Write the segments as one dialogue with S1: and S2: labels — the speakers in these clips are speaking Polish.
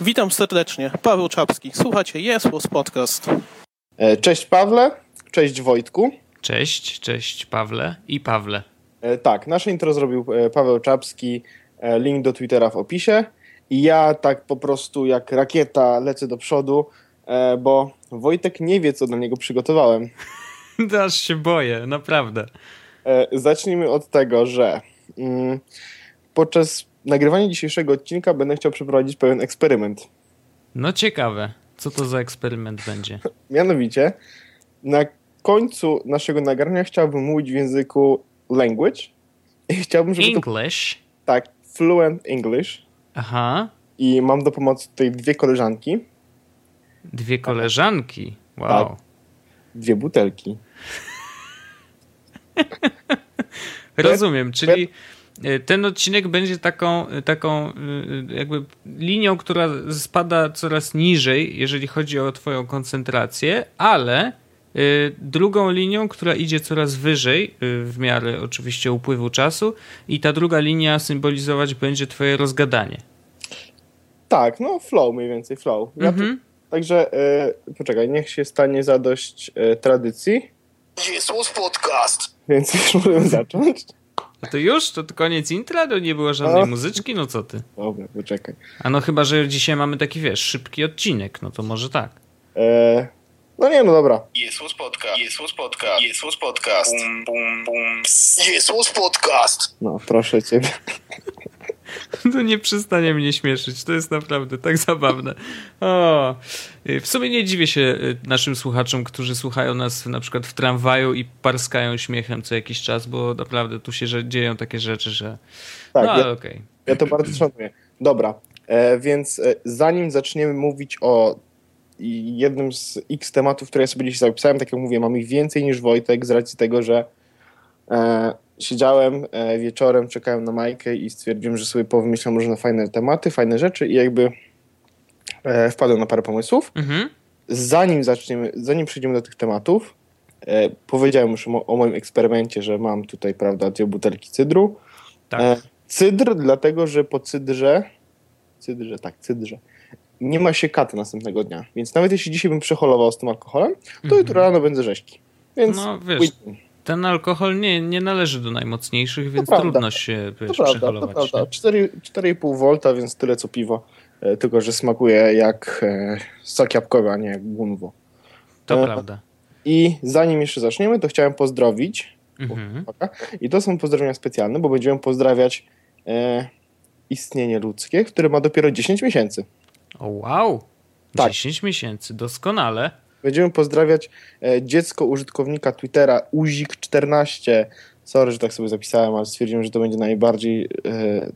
S1: Witam serdecznie. Paweł Czapski. Słuchacie Jesłos Podcast.
S2: E, cześć Pawle, cześć Wojtku.
S3: Cześć, cześć Pawle i Pawle.
S2: E, tak, nasze intro zrobił e, Paweł Czapski, link do Twittera w opisie. I ja tak po prostu jak rakieta lecę do przodu, bo Wojtek nie wie, co dla niego przygotowałem.
S3: Aż się boję, naprawdę.
S2: Zacznijmy od tego, że mm, podczas nagrywania dzisiejszego odcinka będę chciał przeprowadzić pewien eksperyment.
S3: No ciekawe. Co to za eksperyment będzie?
S2: Mianowicie, na końcu naszego nagrania chciałbym mówić w języku language i chciałbym, żeby
S3: English?
S2: To, tak, fluent English.
S3: Aha.
S2: I mam do pomocy tutaj dwie koleżanki.
S3: Dwie koleżanki? Wow. Tak.
S2: Dwie butelki.
S3: Rozumiem, czyli ten odcinek będzie taką, e, taką e, jakby linią, która spada coraz niżej, jeżeli chodzi o Twoją koncentrację, ale drugą linią, która idzie coraz wyżej, w miarę oczywiście upływu czasu, i ta druga linia symbolizować będzie Twoje rozgadanie.
S2: Tak, no flow mniej więcej, flow. Ja mhm. tu, także poczekaj, niech się stanie zadość tradycji.
S1: Jesus Podcast.
S2: Więc już możemy zacząć.
S3: A to już? To koniec intra? To nie było żadnej no. muzyczki? No co ty?
S2: Dobra, poczekaj.
S3: A no chyba, że dzisiaj mamy taki, wiesz, szybki odcinek, no to może tak.
S2: Eee, no nie, no dobra.
S1: Jesus Podcast. Jesus Podcast. Jesus Podcast. Bum, bum, bum. Jesus Podcast.
S2: No, proszę ciebie.
S3: To nie przestanie mnie śmieszyć. To jest naprawdę tak zabawne. O. W sumie nie dziwię się y, naszym słuchaczom, którzy słuchają nas na przykład w tramwaju i parskają śmiechem co jakiś czas, bo naprawdę tu się dzieją takie rzeczy, że.
S2: Tak, no, ja, okay. ja to bardzo szanuję. Dobra, e, więc e, zanim zaczniemy mówić o jednym z x tematów, które ja sobie dzisiaj zapisałem, tak jak mówię, mam ich więcej niż Wojtek z racji tego, że siedziałem e, wieczorem, czekałem na Majkę i stwierdziłem, że sobie powymyślam różne fajne tematy, fajne rzeczy i jakby e, wpadłem na parę pomysłów. Mhm. Zanim zaczniemy, zanim przejdziemy do tych tematów, e, powiedziałem już o, o, moim eksperymencie, że mam tutaj, prawda, dwie butelki cydru. Tak. cydr, dlatego, że po cydrze, cydrze, tak, cydrze, nie ma się katy następnego dnia. Więc nawet jeśli dzisiaj bym przeholował z tym alkoholem, to mhm. jutro rano będzie rzeźki. Więc
S3: no wiesz, ten alkohol nie, nie należy do najmocniejszych, więc trudno się wiesz, to przeholować. To prawda,
S2: 4,5 V, więc tyle co piwo. E, tylko, że smakuje jak e, sok jabłkowy, a nie jak gunwo.
S3: To e, prawda.
S2: I zanim jeszcze zaczniemy, to chciałem pozdrowić. Mhm. I to są pozdrowienia specjalne, bo będziemy pozdrawiać e, istnienie ludzkie, które ma dopiero 10 miesięcy.
S3: O wow! Tak. 10 miesięcy, doskonale.
S2: Będziemy pozdrawiać e, dziecko użytkownika Twittera Uzik14. Sorry, że tak sobie zapisałem, ale stwierdziłem, że to będzie najbardziej e,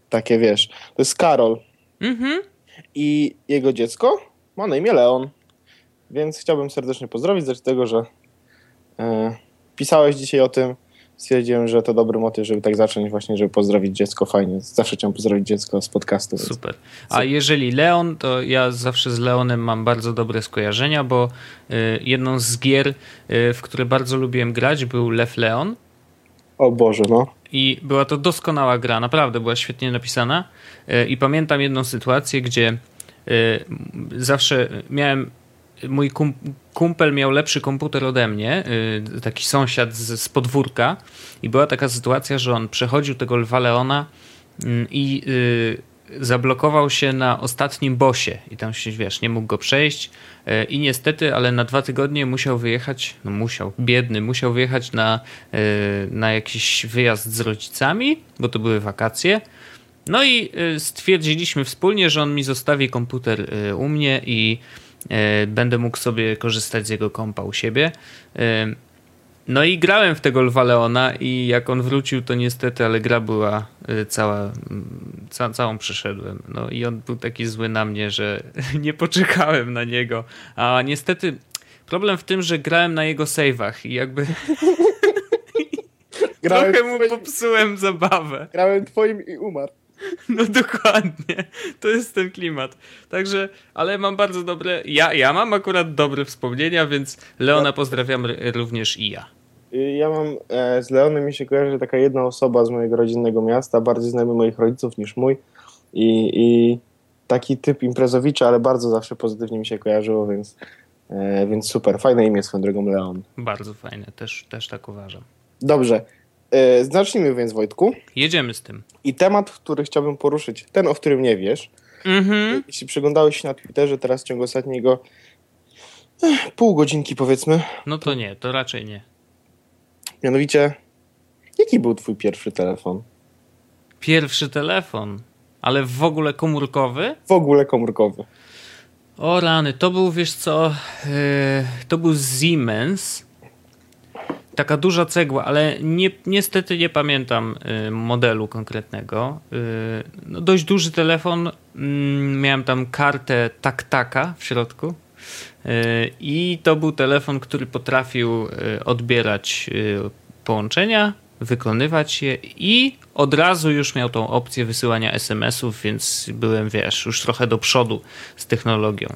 S2: takie, wiesz. To jest Karol. Mhm. I jego dziecko ma na imię Leon. Więc chciałbym serdecznie pozdrowić z tego, że e, pisałeś dzisiaj o tym stwierdziłem, że to dobry motyw, żeby tak zacząć właśnie, żeby pozdrowić dziecko fajnie. Zawsze chciałem pozdrowić dziecko z podcastu.
S3: Super. A jeżeli Leon, to ja zawsze z Leonem mam bardzo dobre skojarzenia, bo y, jedną z gier, y, w które bardzo lubiłem grać był Lew Leon.
S2: O Boże, no.
S3: I była to doskonała gra, naprawdę była świetnie napisana. Y, I pamiętam jedną sytuację, gdzie zawsze miałem mój kumpel miał lepszy komputer ode mnie, y, taki sąsiad z, z podwórka i była taka sytuacja, że on przechodził tego Lwa Leona mm, i y, zablokował się na ostatnim bosie i tam się, wiesz, nie mógł go przejść y, i niestety, ale na dwa tygodnie musiał wyjechać, no musiał, biedny, musiał wyjechać na, na jakiś wyjazd z rodzicami, bo to były wakacje. No i stwierdziliśmy wspólnie, że on mi zostawi komputer u mnie i będę mógł sobie korzystać z jego kompa u siebie. E, no i grałem w tego Lwa Leona i jak on wrócił, to niestety, ale gra była e, cała, ca, całą przeszedłem. No i on był taki zły na mnie, że nie poczekałem na niego. A niestety problem w tym, że grałem na jego save'ach i jakby trochę mu popsułem zabawę.
S2: Grałem twoim i umarł.
S3: No dokładnie, to jest ten klimat. Także, ale mam bardzo dobre, ja, ja mam akurat dobre wspomnienia, więc Leona pozdrawiam również i ja.
S2: Ja mam, e, z Leonem mi się kojarzy taka jedna osoba z mojego rodzinnego miasta, bardziej znajomy moich rodziców niż mój i, i taki typ imprezowicza, ale bardzo zawsze pozytywnie mi się kojarzyło, więc, e, więc super. Fajne imię swoją drogą Leon.
S3: Bardzo fajne, też, też tak uważam.
S2: Dobrze. E, zacznijmy więc, Wojtku.
S3: Jedziemy z tym.
S2: I temat, który chciałbym poruszyć, ten, o którym nie wiesz.
S3: Mhm.
S2: Jeśli przyglądałeś się na Twitterze teraz w ciągu ostatniego eh, pół godzinki powiedzmy,
S3: No to nie, to raczej nie.
S2: mianowicie jaki był twój pierwszy telefon?
S3: Pierwszy telefon, ale w ogóle komórkowy?
S2: W ogóle komórkowy.
S3: O rany, to był, wiesz co, yy, to był Siemens. Taka duża cegła, ale nie, niestety nie pamiętam y, modelu konkretnego. Y, no dość duży telefon. Mm, miałem tam kartę taktaka w środku. Y, I to był telefon, który potrafił odbierać połączenia, wykonywać je i od razu już miał tą opcję wysyłania SMS-ów, więc byłem, wiesz, już trochę do przodu z technologią.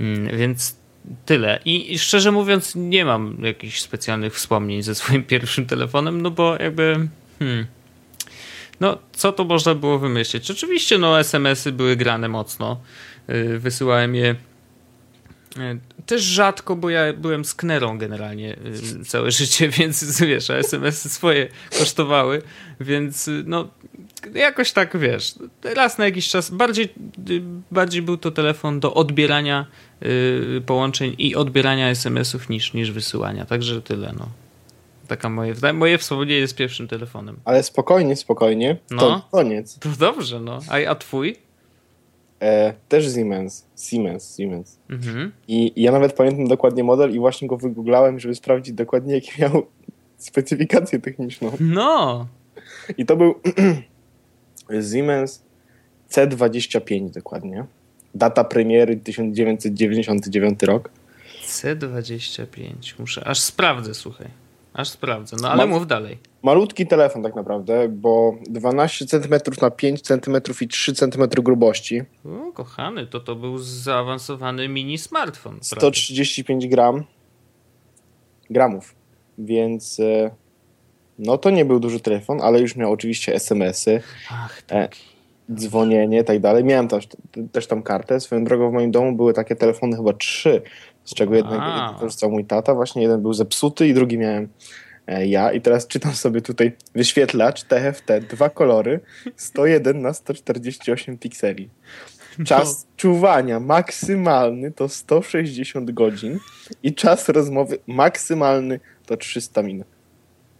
S3: Mm, Więc tyle. I, szczerze mówiąc, nie mam jakichś specjalnych wspomnień ze swoim pierwszym telefonem, no bo jakby. Hmm, no, co to można było wymyślić? Oczywiście, no, SMS-y były grane mocno. Yy, Wysyłałem je yy, też rzadko, bo ja byłem sknerą generalnie yy, całe życie, więc wiesz, a SMS-y swoje kosztowały, więc no jakoś tak wiesz, raz na jakiś czas bardziej, bardziej był to telefon do odbierania połączeń i odbierania SMS-ów niż, niż wysyłania, także tyle no. Taka moje, moje wspomnienie z pierwszym telefonem.
S2: Ale spokojnie, spokojnie. To
S3: No.
S2: koniec.
S3: To dobrze, no. A, a twój?
S2: E, też Siemens. Siemens, Siemens.
S3: Mhm.
S2: I ja nawet pamiętam dokładnie model i właśnie go wygooglałem, żeby sprawdzić dokładnie, jaki miał specyfikację techniczną.
S3: No.
S2: I to był Siemens C25 dokładnie. Data premiery 1999 rok.
S3: C25. Muszę, aż sprawdzę, słuchaj. Aż sprawdzę. No ale
S2: Ma-
S3: mów dalej.
S2: Malutki telefon tak naprawdę, bo 12 cm na 5 cm i 3 cm grubości.
S3: O, kochany, to to był zaawansowany mini smartfon. prawie.
S2: 135 gram gramów, więc e, no to nie był duży telefon, ale już miał oczywiście SMS-y,
S3: Ach,
S2: e,
S3: tak.
S2: Dzwonienie i tak dalej. Miałem też, też tam kartę. Swoją drogą w moim domu były takie telefony chyba trzy, z czego jednego korzystał mój tata. Właśnie jeden był zepsuty i drugi miałem e, ja. I teraz czytam sobie tutaj wyświetlacz TFT, dwa kolory, 101 na 148 pikseli. Czas czuwania maksymalny to 160 godzin i czas rozmowy maksymalny to 300 minut.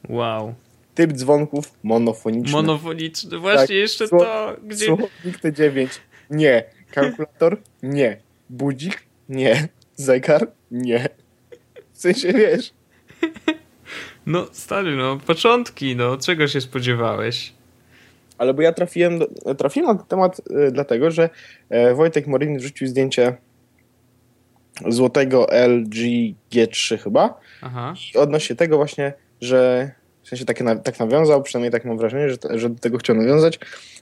S3: Wow.
S2: Typ dzwonków monofoniczny.
S3: Monofoniczny. Właśnie
S2: Tak,
S3: jeszcze to, gdzie...
S2: Słownik T9 nie. Kalkulator nie. Budzik nie. Zegar nie. W sensie wiesz.
S3: No stary, no początki, no czego się spodziewałeś?
S2: Ale bo ja trafiłem, do, trafiłem na ten temat y, dlatego, że e, Wojtek Morin wrzucił zdjęcie złotego LG G3 chyba
S3: Aha.
S2: i odnośnie tego właśnie, że w sensie tak, na, tak nawiązał, przynajmniej tak mam wrażenie, że, że do tego chciał nawiązać,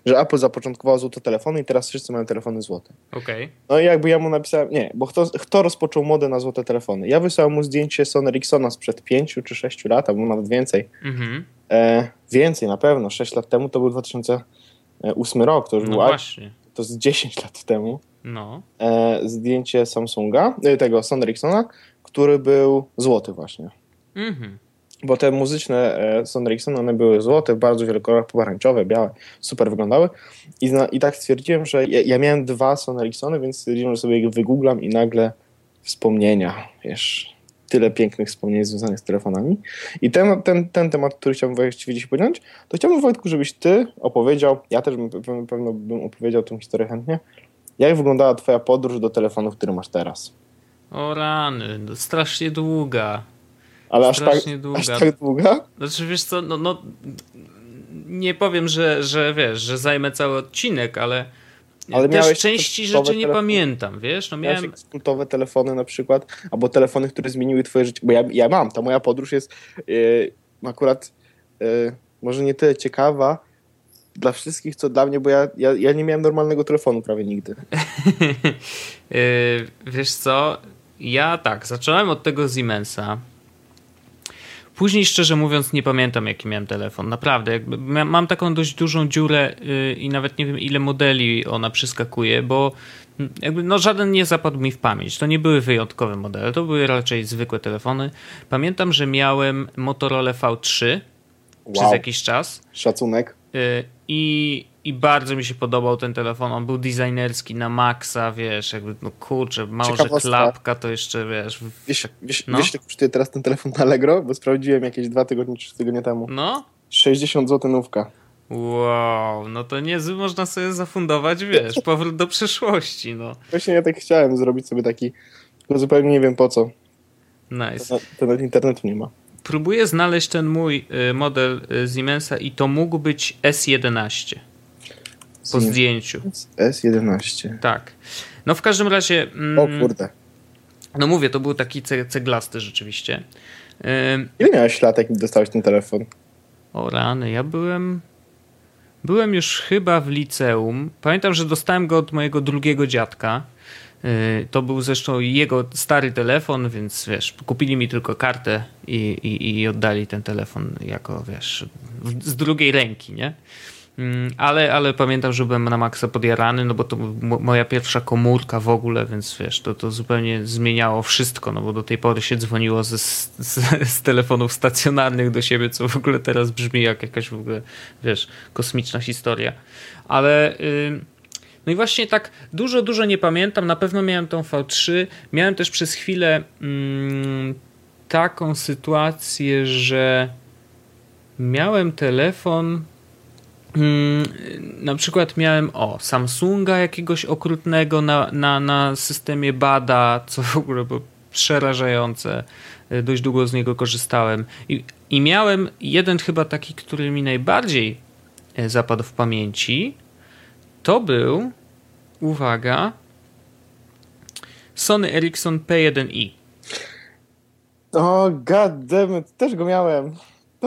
S2: że Apple zapoczątkowało złote telefony i teraz wszyscy mają telefony złote.
S3: Okej.
S2: No i jakby ja mu napisałem, nie, bo kto, kto rozpoczął modę na złote telefony? Ja wysłałem mu zdjęcie Sony Ericssona sprzed 5 czy 6 lat, albo nawet więcej.
S3: Mhm.
S2: E, więcej na pewno, 6 lat temu to był 2008 rok, to już
S3: No
S2: był,
S3: właśnie.
S2: to z 10 lat temu.
S3: No.
S2: E, zdjęcie Samsunga, e, tego Sony Ericssona, który był złoty właśnie.
S3: Mhm.
S2: Bo te muzyczne e, Sony Ericsson, one były złote, w bardzo wielu kolorach, pomarańczowe, białe, super wyglądały. I, zna, I tak stwierdziłem, że ja, ja miałem dwa Sony Ericssony, więc stwierdziłem, że sobie je wygooglam i nagle wspomnienia, wiesz, tyle pięknych wspomnień związanych z telefonami. I ten, ten, ten temat, który chciałbym właściwie dziś podjąć, to chciałbym Wojtku, żebyś ty opowiedział, ja też bym, pewno bym opowiedział tę historię chętnie, jak wyglądała twoja podróż do telefonu, który masz teraz.
S3: O rany, no, strasznie długa.
S2: Ale aż tak,
S3: długa.
S2: aż tak długa?
S3: Znaczy wiesz co, no, no nie powiem, że, że wiesz, że zajmę cały odcinek, ale,
S2: Ale
S3: też
S2: miałeś
S3: części rzeczy nie
S2: telefony?
S3: pamiętam, wiesz, no
S2: Miałeś
S3: miałem...
S2: kultowe telefony na przykład, albo telefony, które zmieniły twoje życie, bo ja, ja mam, ta moja podróż jest yy, akurat yy, może nie tyle ciekawa dla wszystkich, co dla mnie, bo ja, ja, ja nie miałem normalnego telefonu prawie nigdy.
S3: Yy, wiesz co, ja tak, zacząłem od tego Siemensa. Później, szczerze mówiąc, nie pamiętam, jaki miałem telefon. Naprawdę, jakby mam taką dość dużą dziurę yy, i nawet nie wiem, ile modeli ona przyskakuje, bo jakby no żaden nie zapadł mi w pamięć. To nie były wyjątkowe modele, to były raczej zwykłe telefony. Pamiętam, że miałem Motorola V3 wow. przez jakiś czas.
S2: Szacunek.
S3: Yy, I i bardzo mi się podobał ten telefon. On był designerski na maksa, wiesz, jakby, no kurczę, mało, że klapka, to jeszcze, wiesz...
S2: Wiesz, wiesz, no? wiesz, kosztuje teraz ten telefon na Allegro? Bo sprawdziłem jakieś dwa tygodnie, trzy tygodnie temu.
S3: No?
S2: 60 zł nówka.
S3: Wow, no to niezły można sobie zafundować, wiesz, powrót do przeszłości, no.
S2: Właśnie ja tak chciałem zrobić sobie taki, tylko zupełnie nie wiem po co.
S3: Nice.
S2: To nawet internetu nie ma.
S3: Próbuję znaleźć ten mój y, model y, Siemensa i to mógł być S11 po zdjęciu.
S2: S11.
S3: Tak. No w każdym razie.
S2: Mm, o kurde.
S3: No mówię, to był taki ceglasty rzeczywiście.
S2: Ile miałeś lat, jak dostałeś ten telefon?
S3: O rany, ja byłem. Byłem już chyba w liceum. Pamiętam, że dostałem go od mojego drugiego dziadka. Y, to był zresztą jego stary telefon, więc wiesz, kupili mi tylko kartę i, i, i oddali ten telefon jako, wiesz, z drugiej ręki, nie? Mm, ale, ale pamiętam, że byłem na maksa podjarany, no bo to moja pierwsza komórka w ogóle, więc wiesz, to, to zupełnie zmieniało wszystko, no bo do tej pory się dzwoniło ze, z, z telefonów stacjonarnych do siebie, co w ogóle teraz brzmi jak jakaś w ogóle, wiesz, kosmiczna historia. Ale... Yy, no i właśnie tak dużo, dużo nie pamiętam. Na pewno miałem tą V3. Miałem też przez chwilę mm, taką sytuację, że miałem telefon na przykład miałem o Samsunga jakiegoś okrutnego na, na, na systemie Bada, co w ogóle było przerażające. E, dość długo z niego korzystałem. I, I miałem jeden chyba taki, który mi najbardziej e, zapadł w pamięci. To był, uwaga, Sony Ericsson P1i.
S2: O, god damn it, też go miałem.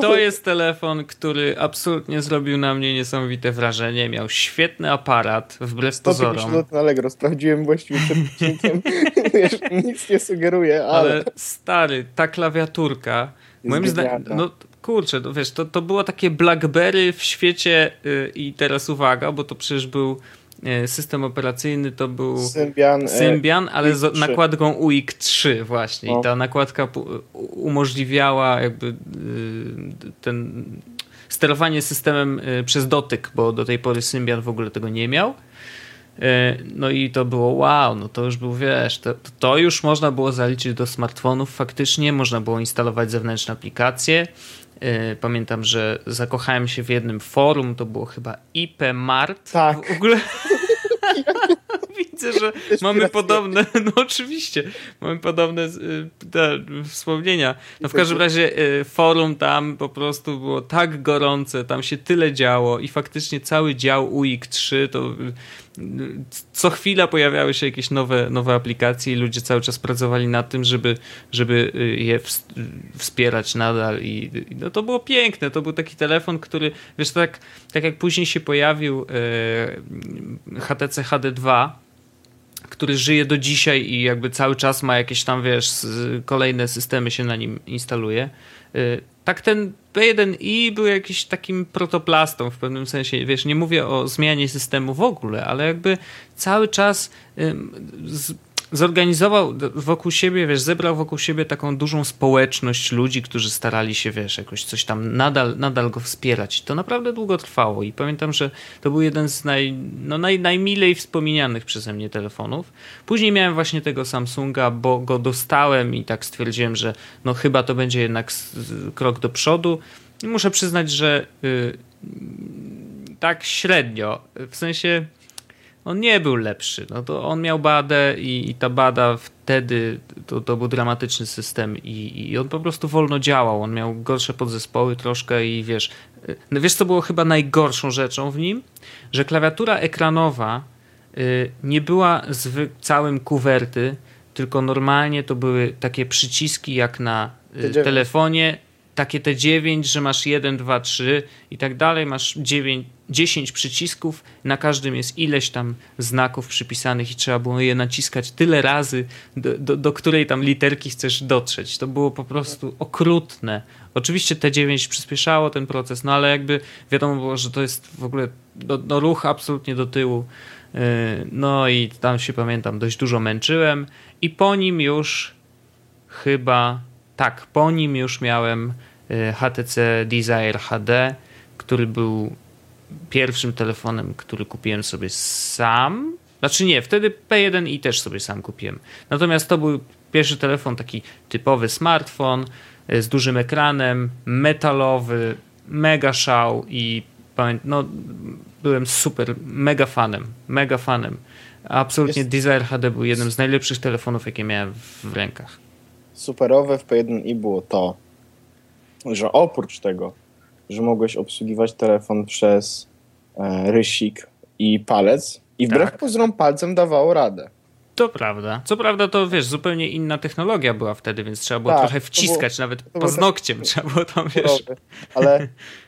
S3: To jest telefon, który absolutnie zrobił na mnie niesamowite wrażenie. Miał świetny aparat, wbrew pozorom.
S2: na Allegro, sprawdziłem właściwie przed odcinkiem. nic nie sugeruje, ale... ale...
S3: stary, ta klawiaturka, moim zdaniem, no kurczę, no wiesz, to, to było takie Blackberry w świecie yy, i teraz uwaga, bo to przecież był system operacyjny to był
S2: Symbian, e,
S3: Symbian ale z nakładką UIK 3 właśnie. No. I ta nakładka umożliwiała jakby y, ten sterowanie systemem y, przez dotyk, bo do tej pory Symbian w ogóle tego nie miał. E, no i to było wow, no to już był, wiesz, to, to już można było zaliczyć do smartfonów faktycznie, można było instalować zewnętrzne aplikacje. Pamiętam, że zakochałem się w jednym forum, to było chyba IP Mart.
S2: Tak.
S3: W ogóle Widzę, że mamy podobne, no oczywiście, mamy podobne y, te wspomnienia. No w każdym razie y, forum tam po prostu było tak gorące, tam się tyle działo i faktycznie cały dział UIK 3 to co chwila pojawiały się jakieś nowe, nowe aplikacje i ludzie cały czas pracowali nad tym, żeby, żeby y, je wspierać nadal i no to było piękne, to był taki telefon, który wiesz, tak, tak jak później się pojawił HTC HD2 który żyje do dzisiaj i jakby cały czas ma jakieś tam, wiesz, kolejne systemy się na nim instaluje. Y, tak ten P1i był jakiś takim protoplastą w pewnym sensie. Wiesz, nie mówię o zmianie systemu w ogóle, ale jakby cały czas zorganizował wokół siebie, wiesz, zebrał wokół siebie taką dużą społeczność ludzi, którzy starali się, wiesz, jakoś coś tam nadal, nadal go wspierać. To naprawdę długo trwało i pamiętam, że to był jeden z naj, no, naj, najmilej wspominanych przeze mnie telefonów. Później miałem właśnie tego Samsunga, bo go dostałem i tak stwierdziłem, że no chyba to będzie jednak krok do przodu. I muszę przyznać, że yy, tak średnio, w sensie on nie był lepszy. No to on miał badę i, i ta bada wtedy to, to był dramatyczny system i, i, on po prostu wolno działał. On miał gorsze podzespoły troszkę i wiesz, no wiesz co było chyba najgorszą rzeczą w nim? Że klawiatura ekranowa y, nie była z całym kuwerty, tylko normalnie to były takie przyciski jak na y, telefonie takie te 9, że masz 1, 2, 3 i tak dalej, masz 9, 10 przycisków, na każdym jest ileś tam znaków przypisanych i trzeba było je naciskać tyle razy, do, do, do której tam literki chcesz dotrzeć. To było po prostu okrutne. Oczywiście T9 przyspieszało ten proces, no ale jakby wiadomo było, że to jest w ogóle no, no ruch absolutnie do tyłu. Yy, no i tam się pamiętam, dość dużo męczyłem i po nim już chyba, tak, po nim już miałem yy, HTC Desire HD, który był pierwszym telefonem, który kupiłem sobie sam. Znaczy nie, wtedy P1 i też sobie sam kupiłem. Natomiast to był pierwszy telefon, taki typowy smartfon yy, z dużym ekranem, metalowy, mega szał i no, byłem super, mega fanem, mega fanem. Absolutnie Jest... Desire HD był jednym z najlepszych telefonów, jakie miałem w rękach.
S2: Superowe w P1i było to, że oprócz tego, że mogłeś obsługiwać telefon przez e, rysik i palec i wbrew tak. pozorom palcem dawało radę.
S3: To prawda. Co prawda to wiesz, zupełnie inna technologia była wtedy, więc trzeba było tak, trochę wciskać, było, nawet paznokciem tak, trzeba było tam, wiesz.
S2: Ale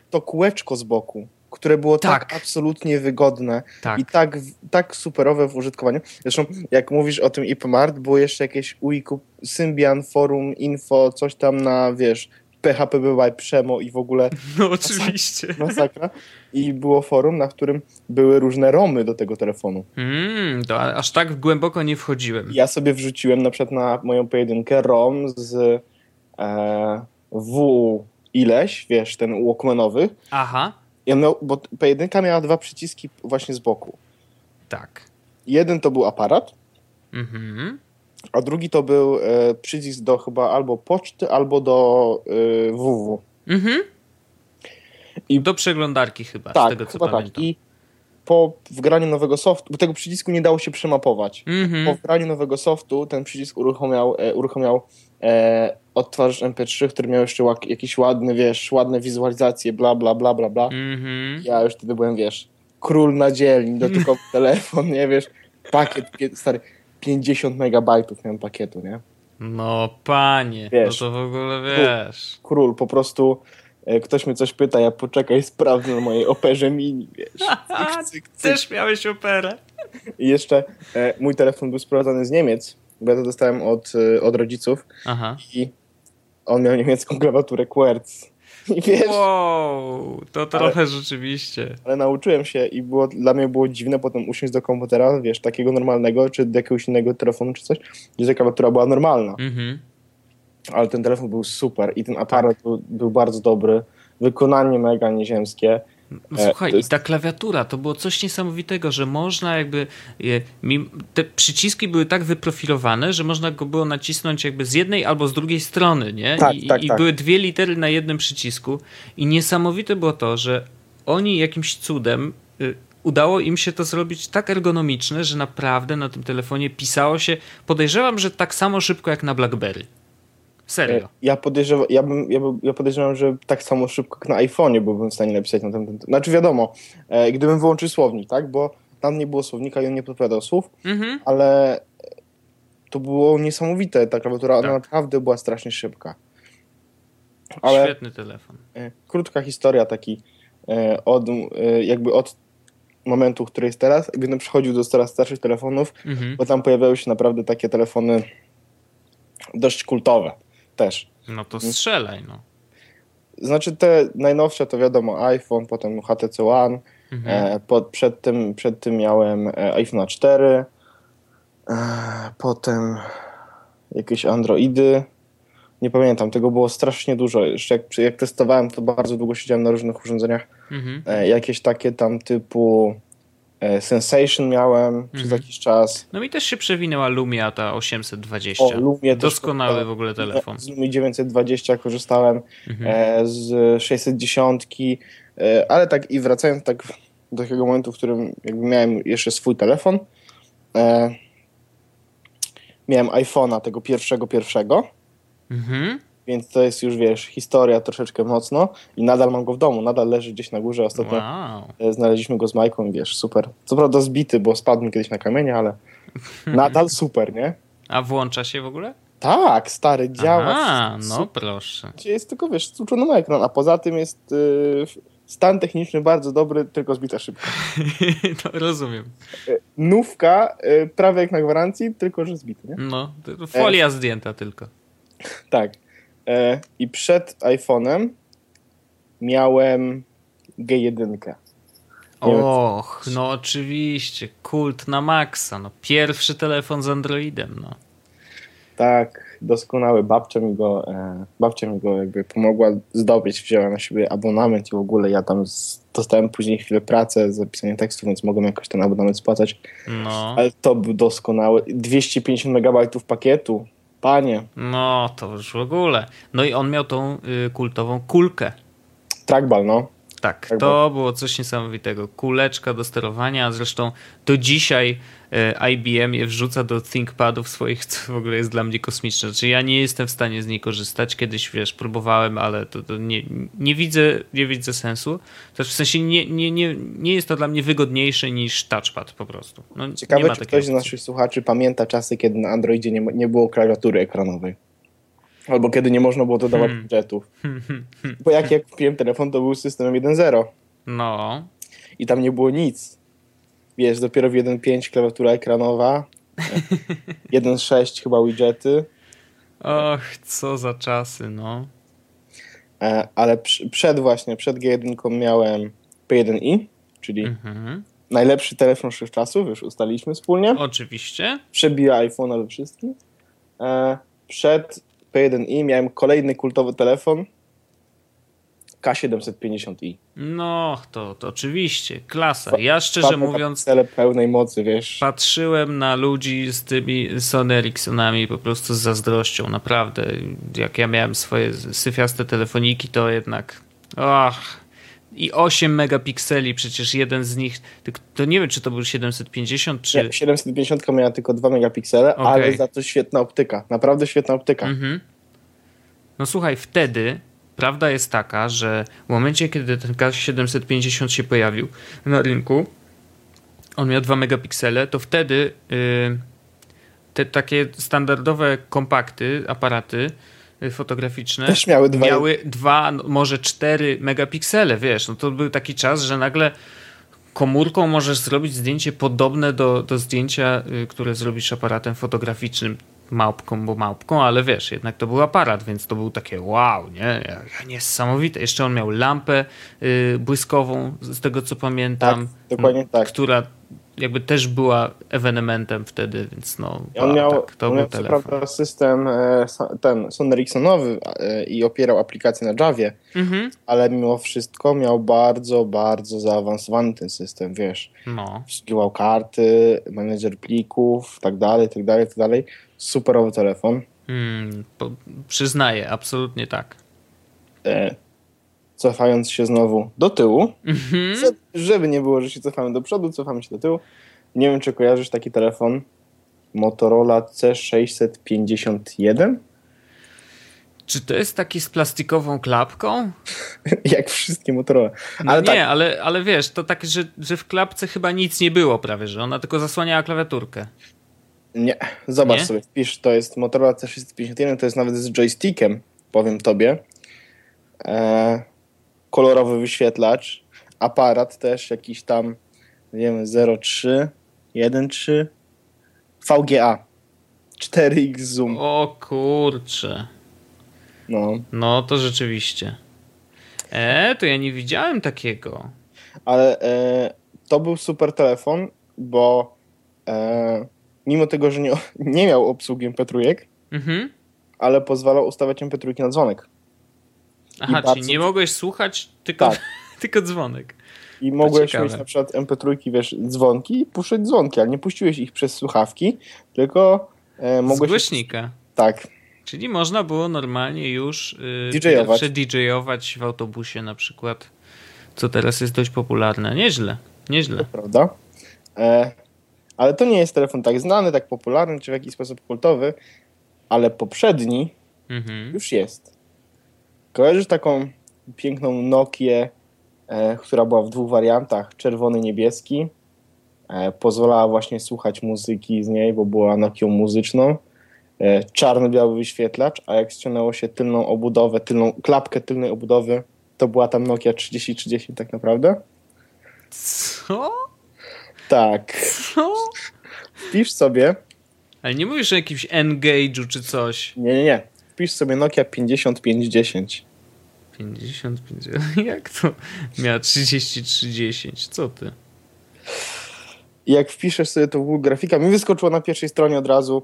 S2: to kółeczko z boku, które było tak, tak absolutnie wygodne tak. i tak, tak superowe w użytkowaniu. Zresztą, jak mówisz o tym IPMart, było jeszcze jakieś UIKU, Symbian, Forum, Info, coś tam na, wiesz, PHP była Przemo i w ogóle.
S3: No oczywiście.
S2: Masakra. I było forum, na którym były różne romy do tego telefonu.
S3: Mm, to aż tak głęboko nie wchodziłem.
S2: Ja sobie wrzuciłem na przykład na moją pojedynkę rom z e, W ileś, wiesz, ten Walkmanowy.
S3: Aha.
S2: Miał, bo P1 miała dwa przyciski właśnie z boku.
S3: Tak.
S2: Jeden to był aparat,
S3: mhm.
S2: A drugi to był e, przycisk do chyba albo poczty, albo do e, WW.
S3: Mhm. I, do przeglądarki chyba, tak, z tego co chyba tak. pamiętam. Tak. I
S2: po wgraniu nowego softu, bo tego przycisku nie dało się przemapować.
S3: Mhm.
S2: Po wgraniu nowego softu ten przycisk uruchamiał, e, uruchamiał e, odtwarzacz MP3, który miał jeszcze jakiś ładny, wiesz, ładne wizualizacje, bla, bla, bla, bla, bla.
S3: Mm-hmm.
S2: Ja już wtedy byłem, wiesz, król na dzielni, dotykowy telefon, nie, wiesz, pakiet, stary, 50 megabajtów miałem pakietu, nie?
S3: No, panie, no wiesz, no to w ogóle wiesz.
S2: Król, król po prostu e, ktoś mnie coś pyta, ja poczekaj, sprawdzę na mojej operze mini, wiesz.
S3: Cyk, cyk, cyk. Też miałeś operę.
S2: I jeszcze e, mój telefon był sprowadzany z Niemiec, bo ja to dostałem od, e, od rodziców.
S3: Aha.
S2: I on miał niemiecką klawiaturę Querz. I wiesz,
S3: wow, to trochę ale, rzeczywiście.
S2: Ale nauczyłem się i było, dla mnie było dziwne potem usiąść do komputera, wiesz, takiego normalnego, czy do jakiegoś innego telefonu, czy coś, gdzie ta klawiatura była normalna.
S3: Mhm.
S2: Ale ten telefon był super i ten aparat tak. był, był bardzo dobry. Wykonanie mega nieziemskie.
S3: No, słuchaj, jest... i ta klawiatura to było coś niesamowitego, że można jakby. Te przyciski były tak wyprofilowane, że można go było nacisnąć jakby z jednej albo z drugiej strony, nie?
S2: Tak,
S3: I,
S2: tak,
S3: i
S2: tak.
S3: były dwie litery na jednym przycisku. I niesamowite było to, że oni jakimś cudem y, udało im się to zrobić tak ergonomiczne, że naprawdę na tym telefonie pisało się. Podejrzewam, że tak samo szybko jak na Blackberry. Serio. E,
S2: ja podejrzewam, ja, bym, ja, bym, ja podejrzewam, że tak samo szybko jak na iPhone'ie byłbym w stanie napisać na ten. Znaczy wiadomo, e, gdybym wyłączył słownik, tak? Bo tam nie było słownika i on nie podpowiadał słów,
S3: mhm.
S2: ale to było niesamowite. Ta klawiatura tak. naprawdę była strasznie szybka.
S3: Ale, Świetny telefon.
S2: E, krótka historia taki e, od, e, jakby od momentu, który jest teraz, gdybym przechodził do coraz starszych telefonów,
S3: mhm.
S2: bo tam pojawiały się naprawdę takie telefony dość kultowe też.
S3: No to strzelaj, no.
S2: Znaczy te najnowsze to wiadomo iPhone, potem HTC One,
S3: mhm.
S2: e, po, przed, tym, przed tym miałem e, iPhone 4, e, potem jakieś Androidy, nie pamiętam, tego było strasznie dużo. Jeszcze jak, jak testowałem, to bardzo długo siedziałem na różnych urządzeniach.
S3: Mhm.
S2: E, jakieś takie tam typu Sensation miałem mhm. przez jakiś czas.
S3: No mi też się przewinęła Lumia ta 820. O,
S2: Lumia
S3: Doskonały też, w ogóle telefon.
S2: Z Lumii 920 korzystałem, mhm. e, z 610, e, ale tak i wracając tak do takiego momentu, w którym jakby miałem jeszcze swój telefon, e, miałem iPhone'a tego pierwszego, pierwszego.
S3: Mhm
S2: więc to jest już, wiesz, historia troszeczkę mocno i nadal mam go w domu, nadal leży gdzieś na górze, ostatnio
S3: wow.
S2: E, znaleźliśmy go z Majką i wiesz, super. Co prawda zbity, bo spadł mi kiedyś na kamienie, ale nadal super, nie?
S3: A włącza się w ogóle?
S2: Tak, stary, działa.
S3: A, no proszę.
S2: Jest tylko, wiesz, stłuczony na ekran, a poza tym jest y, stan techniczny bardzo dobry, tylko zbita szybko.
S3: no, rozumiem.
S2: Y, nówka, y, prawie jak na gwarancji, tylko że zbity, nie?
S3: No, folia e... zdjęta tylko.
S2: Tak. E, I przed iPhone'em miałem G1.
S3: Och, no oczywiście, kult na maksa, no pierwszy telefon z Androidem, no.
S2: Tak, doskonały. Babcia mi go, e, babcia mi go jakby pomogła zdobyć, wzięła na siebie abonament i w ogóle ja tam z, dostałem później chwilę pracę za pisanie tekstu, więc mogłem jakoś ten abonament spłacać. No. Ale to był doskonały. 250 megabajtów pakietu, panie.
S3: No, to już w ogóle. No i on miał tą y, kultową kulkę.
S2: Trackball, no.
S3: Tak, tak to było coś niesamowitego. Kuleczka do sterowania, zresztą do dzisiaj IBM je wrzuca do ThinkPadów swoich, co w ogóle jest dla mnie kosmiczne. Znaczy ja nie jestem w stanie z niej korzystać. Kiedyś, wiesz, próbowałem, ale to, to nie, nie, widzę, nie widzę sensu. To w sensie nie, nie, nie, nie jest to dla mnie wygodniejsze niż touchpad po prostu. No,
S2: Ciekawe, czy ktoś z naszych słuchaczy pamięta czasy, kiedy na Androidzie nie, nie było klawiatury ekranowej. Albo kiedy nie można było dodawać hmm. budżetów. Bo jak ja kupiłem telefon, to był systemem 1.0.
S3: No.
S2: I tam nie było nic. Wiesz, dopiero w 1.5 klawiatura ekranowa, 1.6 chyba widgety.
S3: Och, co za czasy, no.
S2: E, ale przed właśnie, przed G1 miałem P1i, czyli mhm. najlepszy telefon wszechczasów, już ustaliliśmy wspólnie.
S3: Oczywiście.
S2: Przebija iPhone'a we wszystkim. E, przed P1i miałem kolejny kultowy telefon K750i.
S3: No, to, to oczywiście, klasa. Ja szczerze mówiąc.
S2: Tele pełnej mocy, wiesz.
S3: Patrzyłem na ludzi z tymi Sony Ericssonami po prostu z zazdrością, naprawdę. Jak ja miałem swoje syfiaste telefoniki, to jednak. Ach, i 8 megapikseli, przecież jeden z nich, to nie wiem, czy to był 750, czy...
S2: Nie, 750 miała tylko 2 megapiksele, okay. ale za to świetna optyka, naprawdę świetna optyka. Mhm.
S3: No słuchaj, wtedy prawda jest taka, że w momencie, kiedy ten K750 się pojawił na rynku, on miał 2 megapiksele, to wtedy yy, te takie standardowe kompakty, aparaty, fotograficzne
S2: Też miały dwa,
S3: miały dwa no, może cztery megapiksele, wiesz, no to był taki czas, że nagle komórką możesz zrobić zdjęcie podobne do, do zdjęcia, y, które zrobisz aparatem fotograficznym małpką, bo małpką, ale wiesz, jednak to był aparat, więc to był takie wow, nie? Niesamowite. Jeszcze on miał lampę y, błyskową, z tego co pamiętam.
S2: Tak, dokładnie tak.
S3: Która jakby też była ewenementem wtedy, więc no.
S2: On miał, tak, to on miał co prawda system e, ten Sony Ericssonowy e, i opierał aplikację na Javie, mhm. ale mimo wszystko miał bardzo, bardzo zaawansowany ten system, wiesz. No. Obsługiwał karty, menedżer plików, tak dalej, tak dalej, tak dalej. Superowy telefon.
S3: Hmm, przyznaję, absolutnie tak.
S2: E, cofając się znowu do tyłu, mhm. żeby nie było, że się cofamy do przodu, cofamy się do tyłu. Nie wiem, czy kojarzysz taki telefon Motorola C651?
S3: Czy to jest taki z plastikową klapką?
S2: Jak wszystkie Motorola.
S3: No ale nie, tak. ale, ale wiesz, to tak, że, że w klapce chyba nic nie było prawie, że ona tylko zasłaniała klawiaturkę.
S2: Nie, zobacz nie? sobie, wpisz, to jest Motorola C651, to jest nawet z joystickiem, powiem tobie. E, kolorowy wyświetlacz, aparat też jakiś tam, nie wiem, 03, 13, VGA, 4X zoom.
S3: O kurcze. No. No to rzeczywiście. E, to ja nie widziałem takiego.
S2: Ale e, to był super telefon, bo e, mimo tego, że nie, nie miał obsługi MP3, mhm. ale pozwalał ustawiać MP3 na dzwonek.
S3: Aha, czyli nie mogłeś słuchać, tylko, tak. tylko dzwonek.
S2: I mogłeś mieć na przykład MP3, wiesz, dzwonki i puszczać dzwonki, ale nie puściłeś ich przez słuchawki, tylko e, mogłeś...
S3: Z głośnika.
S2: Tak.
S3: Czyli można było normalnie już
S2: yy, DJ-ować.
S3: DJ-ować w autobusie na przykład, co teraz jest dość popularne. Nieźle, nieźle. To
S2: prawda. E, ale to nie jest telefon tak znany, tak popularny, czy w jakiś sposób kultowy, ale poprzedni mhm. już jest. Kojarzysz taką piękną Nokię, e, która była w dwóch wariantach, czerwony, niebieski. E, pozwalała właśnie słuchać muzyki z niej, bo była Nokią muzyczną. e, czarno-biały wyświetlacz, a jak ściągnęło się tylną obudowę, tylną klapkę tylnej obudowy, to była tam Nokia 3030 tak naprawdę.
S3: Co?
S2: Tak.
S3: Co?
S2: Wpisz sobie.
S3: Ale nie mówisz o jakimś Engage'u czy coś.
S2: Nie, nie, nie. Wpisz sobie Nokia 5510.
S3: 55. Jak to miała 3310? Co ty?
S2: Jak wpiszesz sobie to w Google Grafika, mi wyskoczyło na pierwszej stronie od razu,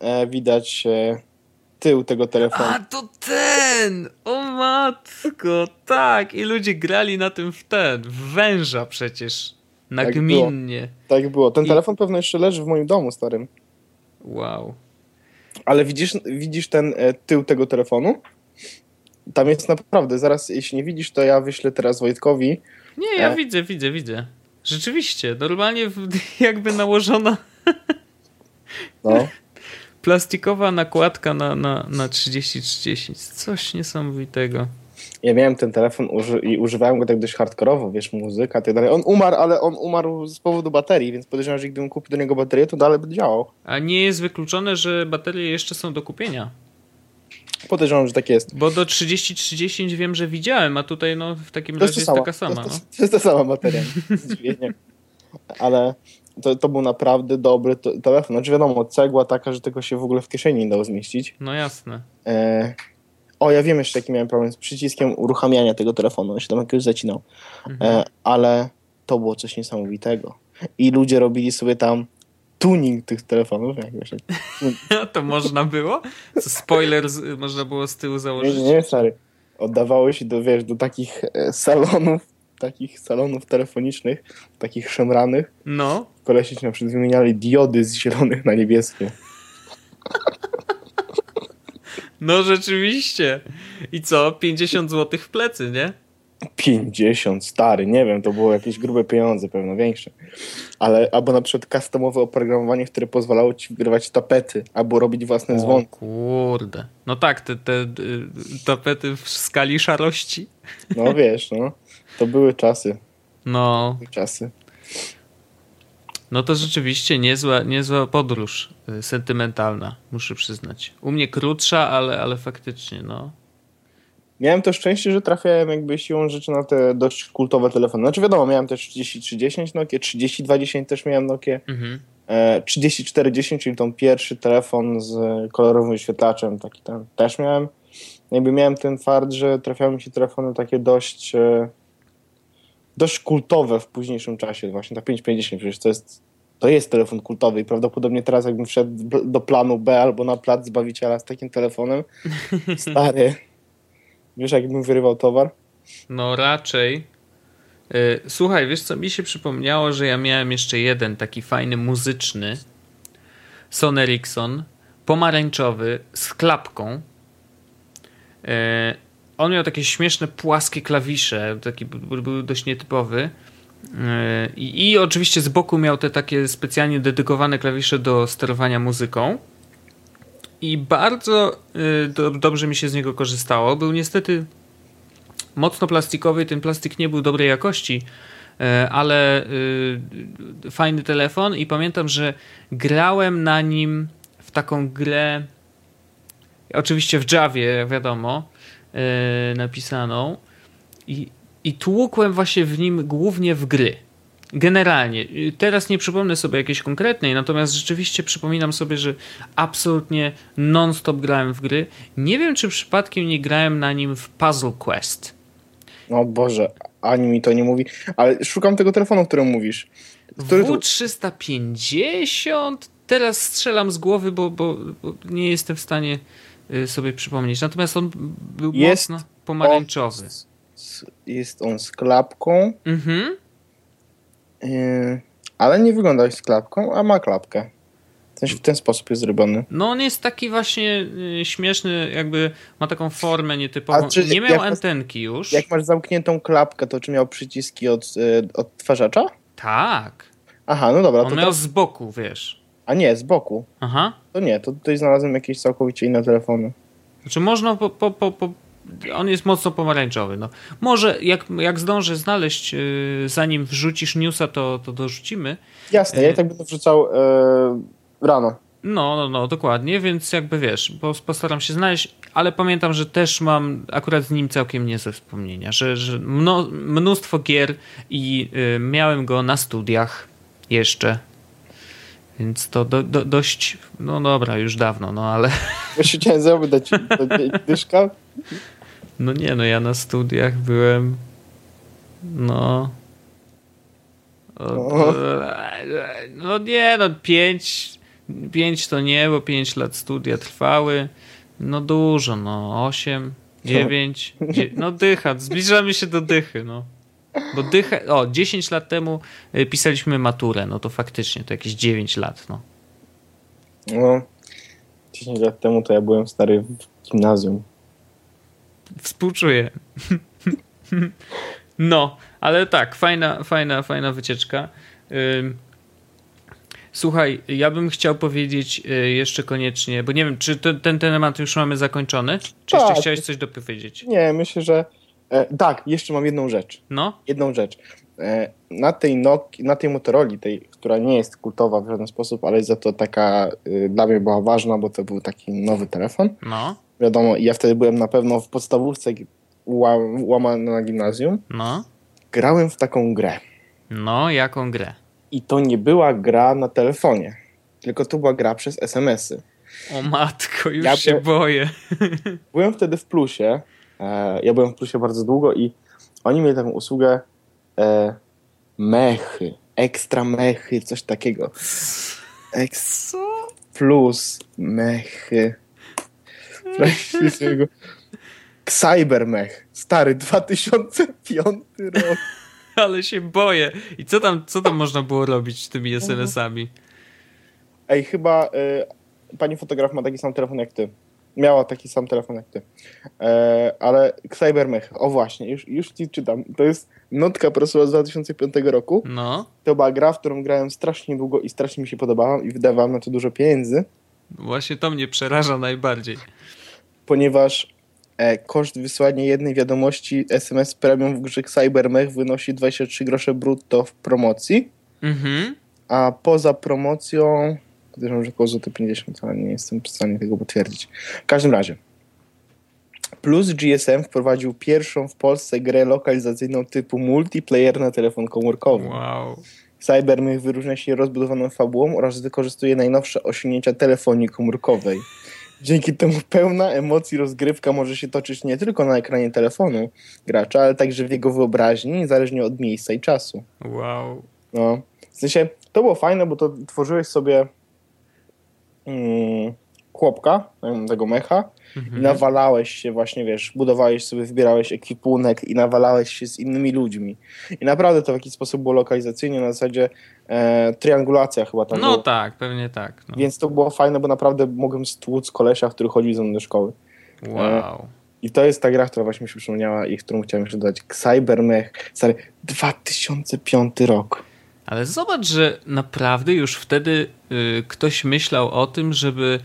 S2: e, widać e, tył tego telefonu.
S3: A to ten! O matko, tak! I ludzie grali na tym w ten, w węża przecież. Nagminnie.
S2: Tak, tak było. Ten
S3: I-
S2: telefon pewno jeszcze leży w moim domu starym.
S3: Wow.
S2: Ale widzisz, widzisz ten e, tył tego telefonu? Tam jest naprawdę, zaraz jeśli nie widzisz, to ja wyślę teraz Wojtkowi.
S3: Nie, ja
S2: E.
S3: widzę, widzę, widzę. Rzeczywiście, normalnie jakby nałożona
S2: No.
S3: plastikowa nakładka na, na, na 3030. Coś niesamowitego.
S2: Ja miałem ten telefon uży i używałem go tak dość hardkorowo, wiesz, muzyka i tak dalej. On umarł, ale on umarł z powodu baterii, więc podejrzewam, że gdybym kupił do niego baterię, to dalej by działał.
S3: A nie jest wykluczone, że baterie jeszcze są do kupienia.
S2: Podejrzewam, że tak jest.
S3: Bo do 3030 wiem, że widziałem, a tutaj no w takim
S2: To
S3: razie
S2: jest, to
S3: jest
S2: sama,
S3: taka sama.
S2: to,
S3: No.
S2: to, to jest ta sama bateria. Ale to, to był naprawdę dobry to, telefon. Znaczy wiadomo, cegła taka, że tego się w ogóle w kieszeni nie dało zmieścić.
S3: no jasne.
S2: E... O, ja wiem jeszcze, jaki miałem problem z przyciskiem uruchamiania tego telefonu. On się tam jakoś zacinał.
S3: Mhm.
S2: E, ale to było coś niesamowitego. I ludzie robili sobie tam tuning tych telefonów. Jak wiesz,
S3: to można było? Co, spoiler z, można było z tyłu założyć?
S2: nie, nie, stary. Oddawało się do, wiesz, do takich e, salonów, takich salonów telefonicznych, takich szemranych.
S3: No.
S2: Kolesi na przykład wymieniali diody z zielonych na niebieskie.
S3: No rzeczywiście. I co? 50 zł w plecy, nie?
S2: 50, stary, nie wiem, to było jakieś grube pieniądze, pewno większe. Ale, albo na przykład customowe oprogramowanie, które pozwalało ci wgrywać tapety, albo robić własne
S3: O
S2: dzwonki.
S3: kurde. No tak, te, te y, tapety w skali szarości.
S2: No wiesz, no. To były czasy,
S3: No,
S2: były czasy.
S3: No to rzeczywiście niezła, niezła podróż y, sentymentalna, muszę przyznać. U mnie krótsza, ale, ale faktycznie, no.
S2: Miałem to szczęście, że trafiałem jakby siłą rzeczy na te dość kultowe telefony. Znaczy wiadomo, miałem też 3310 Nokia, 3210 też miałem Nokia,
S3: Mhm.
S2: e, 3410, czyli tą pierwszy telefon z kolorowym wyświetlaczem, taki ten też miałem. Jakby miałem ten fart, że trafiały mi się telefony takie dość e, dość kultowe w późniejszym czasie. Właśnie ta 550 przecież to jest to jest telefon kultowy i prawdopodobnie teraz jakbym wszedł do planu B albo na plac Zbawiciela z takim telefonem, stary, wiesz jakbym wyrywał towar?
S3: No raczej. Y, Słuchaj, wiesz co, mi się przypomniało, że ja miałem jeszcze jeden taki fajny muzyczny Sony Ericsson, pomarańczowy, z klapką. On miał takie śmieszne, płaskie klawisze, taki był, dość nietypowy. Y, I, I oczywiście z boku miał te takie specjalnie dedykowane klawisze do sterowania muzyką. I bardzo y, do, dobrze mi się z niego korzystało. Był niestety mocno plastikowy, ten plastik nie był dobrej jakości, e, ale fajny telefon i pamiętam, że grałem na nim w taką grę, oczywiście w Javie, wiadomo, e, napisaną i, i tłukłem właśnie w nim głównie w gry. Generalnie. Y, Teraz nie przypomnę sobie jakiejś konkretnej, natomiast rzeczywiście przypominam sobie, że absolutnie non-stop grałem w gry. Nie wiem, czy przypadkiem nie grałem na nim w Puzzle Quest.
S2: No Boże, ani mi to nie mówi. Ale szukam tego telefonu, o którym mówisz. Który to...
S3: W350? Teraz strzelam z głowy, bo, bo, bo nie jestem w stanie sobie przypomnieć. Natomiast on był
S2: Jest
S3: mocno pomarańczowy.
S2: On z- Jest on z klapką,
S3: Mhm.
S2: yy, ale nie wygląda jak z klapką, a ma klapkę. W ten sposób jest zrobiony.
S3: No on jest taki właśnie y, śmieszny, jakby ma taką formę nietypową.
S2: Czy
S3: nie miał antenki już.
S2: Jak masz zamkniętą klapkę, to czy miał przyciski od yy, odtwarzacza?
S3: Tak.
S2: Aha, no dobra.
S3: On
S2: To
S3: miał
S2: to...
S3: z boku, wiesz.
S2: A nie, z boku.
S3: Aha.
S2: To nie, to tutaj znalazłem jakieś całkowicie inne telefony.
S3: Znaczy można po, po, po, po on jest mocno pomarańczowy. No. Może jak, jak zdążę znaleźć, yy, zanim wrzucisz newsa, to, to dorzucimy.
S2: Jasne, ja i tak będę wrzucał yy, rano.
S3: No, no, no, dokładnie, więc jakby wiesz, postaram się znaleźć, ale pamiętam, że też mam akurat z nim całkiem niezłe wspomnienia, że, że mno, mnóstwo gier i y, miałem go na studiach jeszcze, więc to do, do, dość, no dobra, już dawno, no ale...
S2: Właśnie chciałem zapytać, dyszka?
S3: No nie, no ja na studiach byłem, no... No, no nie, no pięć, pięć to nie, bo pięć lat studia trwały. No dużo, no osiem, dziewięć, no dycha, zbliżamy się do dychy, no. Bo dycha, o, 10 lat temu y, pisaliśmy maturę, no to faktycznie to jakieś 9 lat, no.
S2: No, 10 lat temu to ja byłem stary w gimnazjum.
S3: Współczuję. No, ale tak, fajna, fajna, fajna wycieczka. Słuchaj, ja bym chciał powiedzieć y, jeszcze koniecznie, bo nie wiem, czy ten, ten temat już mamy zakończony? Czy tak. jeszcze chciałeś coś dopowiedzieć?
S2: Nie, myślę, że e, tak, jeszcze mam jedną rzecz.
S3: No?
S2: Jedną rzecz. E, na tej, Noki, na tej Motorola, tej, która nie jest kultowa w żaden sposób, ale za to taka y, dla mnie była ważna, bo to był taki nowy telefon.
S3: No.
S2: Wiadomo, ja wtedy byłem na pewno w podstawówce łamany na gimnazjum.
S3: No.
S2: Grałem w taką grę.
S3: No, jaką grę?
S2: I to nie była gra na telefonie, tylko to była gra przez SMS-y.
S3: O matko, już ja się by... boję.
S2: Byłem wtedy w plusie. E, ja byłem w plusie bardzo długo i oni mieli taką usługę e, mechy, ekstra mechy, coś takiego. Eks... Plus mechy. Cybermech. Stary, 2005 rok.
S3: Ale się boję. I co tam, co tam można było robić z tymi SMS-ami?
S2: Ej, chyba y, pani fotograf ma taki sam telefon jak ty. Miała taki sam telefon jak ty. E, ale Cybermech, o właśnie, już, już ci czytam. To jest notka prosuła z 2005 roku.
S3: No.
S2: To była gra, w którą grałem strasznie długo i strasznie mi się podobała i wydawałem na to dużo pieniędzy.
S3: Właśnie to mnie przeraża najbardziej.
S2: Ponieważ E, koszt wysłania jednej wiadomości SMS premium w grze CyberMech wynosi 23 grosze brutto w promocji,
S3: mhm.
S2: a poza promocją podejrzewam, że około 50, ale nie jestem w stanie tego potwierdzić. W każdym razie Plus GSM wprowadził pierwszą w Polsce grę lokalizacyjną typu multiplayer na telefon komórkowy.
S3: Wow.
S2: CyberMech wyróżnia się rozbudowaną fabułą oraz wykorzystuje najnowsze osiągnięcia telefonii komórkowej. Dzięki temu pełna emocji rozgrywka może się toczyć nie tylko na ekranie telefonu gracza, ale także w jego wyobraźni, niezależnie od miejsca i czasu.
S3: Wow.
S2: No. W sensie, to było fajne, bo to tworzyłeś sobie mm, chłopka, tego mecha mhm. i nawalałeś się właśnie, wiesz, budowałeś sobie, wybierałeś ekwipunek i nawalałeś się z innymi ludźmi. I naprawdę to w jakiś sposób było lokalizacyjnie, na zasadzie e, triangulacja chyba tam
S3: No
S2: było.
S3: tak, pewnie tak. No.
S2: Więc to było fajne, bo naprawdę mogłem stłuc kolesia, który chodził ze mną do szkoły.
S3: Wow. E,
S2: I to jest ta gra, która właśnie mi się przypomniała i którą chciałem jeszcze dodać. Cybermech, stary, 2005 rok.
S3: Ale zobacz, że naprawdę już wtedy y, ktoś myślał o tym, żeby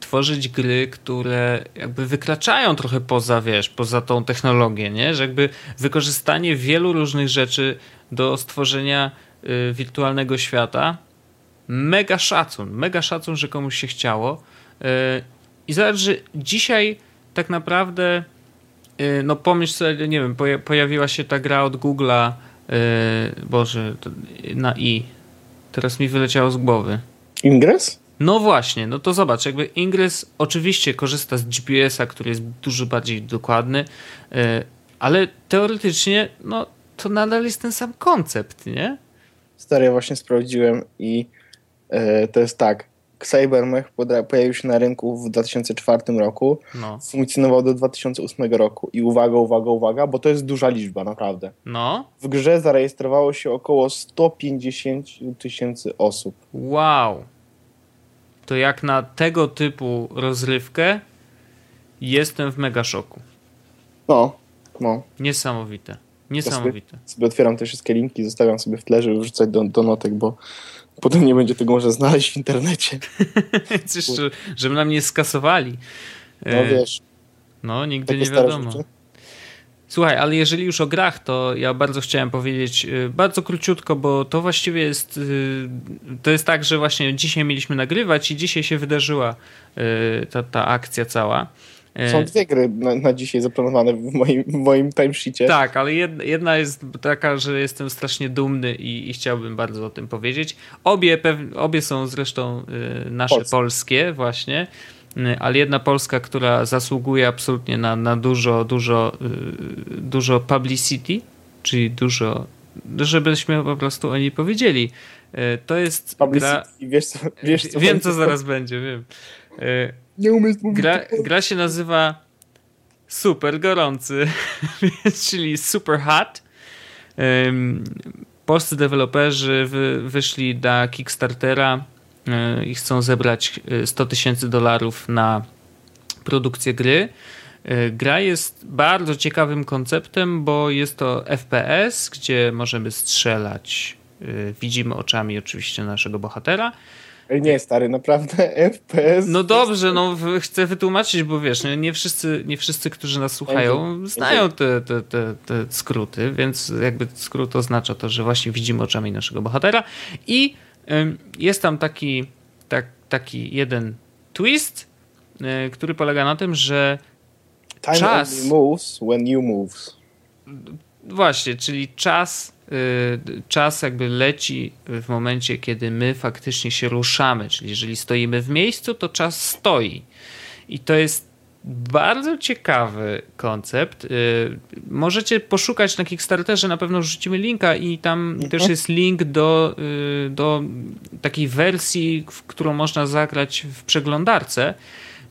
S3: tworzyć gry, które jakby wykraczają trochę poza, wiesz, poza tą technologię, nie? Że jakby wykorzystanie wielu różnych rzeczy do stworzenia y, wirtualnego świata. Mega szacun, mega szacun, że komuś się chciało. Y, I zobacz, że dzisiaj tak naprawdę no pomyśl sobie, nie wiem, pojawiła się ta gra od Google'a Boże, na i. Teraz mi wyleciało z głowy.
S2: Ingres?
S3: No właśnie, no to zobacz, jakby Ingress oczywiście korzysta z GPS-a, który jest dużo bardziej dokładny, e, ale teoretycznie, no to nadal jest ten sam koncept, nie?
S2: Stary, ja właśnie sprawdziłem i e, to jest tak. Cybermech pojawił się na rynku w 2004 roku,
S3: no.
S2: funkcjonował do 2008 roku i uwaga, uwaga, uwaga, bo to jest duża liczba, naprawdę.
S3: No.
S2: W grze zarejestrowało się około 150 tysięcy osób.
S3: Wow to jak na tego typu rozrywkę jestem w mega szoku.
S2: No, no.
S3: Niesamowite. Niesamowite.
S2: Ja sobie, sobie, otwieram te wszystkie linki, zostawiam sobie w tle, żeby wrzucać do, do notek, bo potem nie będzie tego można znaleźć w internecie.
S3: Coś, że, żeby nam nie skasowali.
S2: No wiesz.
S3: No, nigdy nie wiadomo. Słuchaj, ale jeżeli już o grach, to ja bardzo chciałem powiedzieć, y, bardzo króciutko, bo to właściwie jest, y, to jest tak, że właśnie dzisiaj mieliśmy nagrywać i dzisiaj się wydarzyła ta, ta akcja cała.
S2: Są dwie gry na, na dzisiaj zaplanowane w moim, w moim timesheetie.
S3: Tak, ale jedna, jedna jest taka, że jestem strasznie dumny i, i, chciałbym bardzo o tym powiedzieć. Obie, obie są zresztą nasze polskie, polskie właśnie. Y, ale jedna Polska, która zasługuje absolutnie na, na dużo, dużo, y, dużo publicity, czyli dużo, żebyśmy po prostu o niej powiedzieli. Y, to jest
S2: publicity. gra... Wiesz, co, wiesz,
S3: co wiem, co zaraz będzie, wiem.
S2: Nie umiem mówić.
S3: Gra, gra się nazywa Super Gorący, czyli Super Hot. Polscy deweloperzy wy, wyszli na Kickstartera E, i chcą zebrać 100 e, tysięcy dolarów na produkcję gry. E, gra jest bardzo ciekawym konceptem, bo jest to FPS, gdzie możemy strzelać. Widzimy oczami oczywiście naszego bohatera.
S2: Nie, stary, naprawdę FPS.
S3: No dobrze, no chcę wytłumaczyć, bo wiesz, nie wszyscy, nie wszyscy którzy nas słuchają, znają te, te, te, te skróty, więc jakby skrót oznacza to, że właśnie widzimy oczami naszego bohatera i jest tam taki, tak, taki jeden twist, e, który polega na tym, że
S2: Time
S3: czas...
S2: only moves when you moves.
S3: Właśnie, czyli czas, czas jakby leci w momencie, kiedy my faktycznie się ruszamy. Czyli jeżeli stoimy w miejscu, to czas stoi. I to jest bardzo ciekawy koncept. Y, możecie poszukać na Kickstarterze, na pewno wrzucimy linka i tam mhm. też jest link do, y, do takiej wersji, w którą można zagrać w przeglądarce.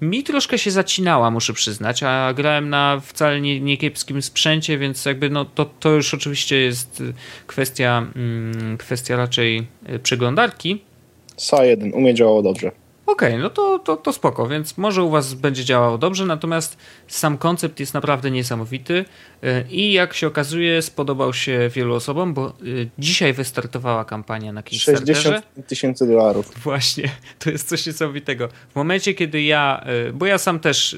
S3: Mi troszkę się zacinała, muszę przyznać, a grałem na wcale nie, niekiepskim sprzęcie, więc jakby no to, to już oczywiście jest kwestia, mm, kwestia raczej przeglądarki.
S2: SA 1, umie działało dobrze.
S3: Okej, okay, no to, to, to spoko, więc może u Was będzie działało dobrze, natomiast sam koncept jest naprawdę niesamowity y, i jak się okazuje spodobał się wielu osobom, bo y, dzisiaj wystartowała kampania na Kickstarterze.
S2: 60 tysięcy dolarów.
S3: Właśnie, to jest coś niesamowitego. W momencie, kiedy ja, y, bo ja sam też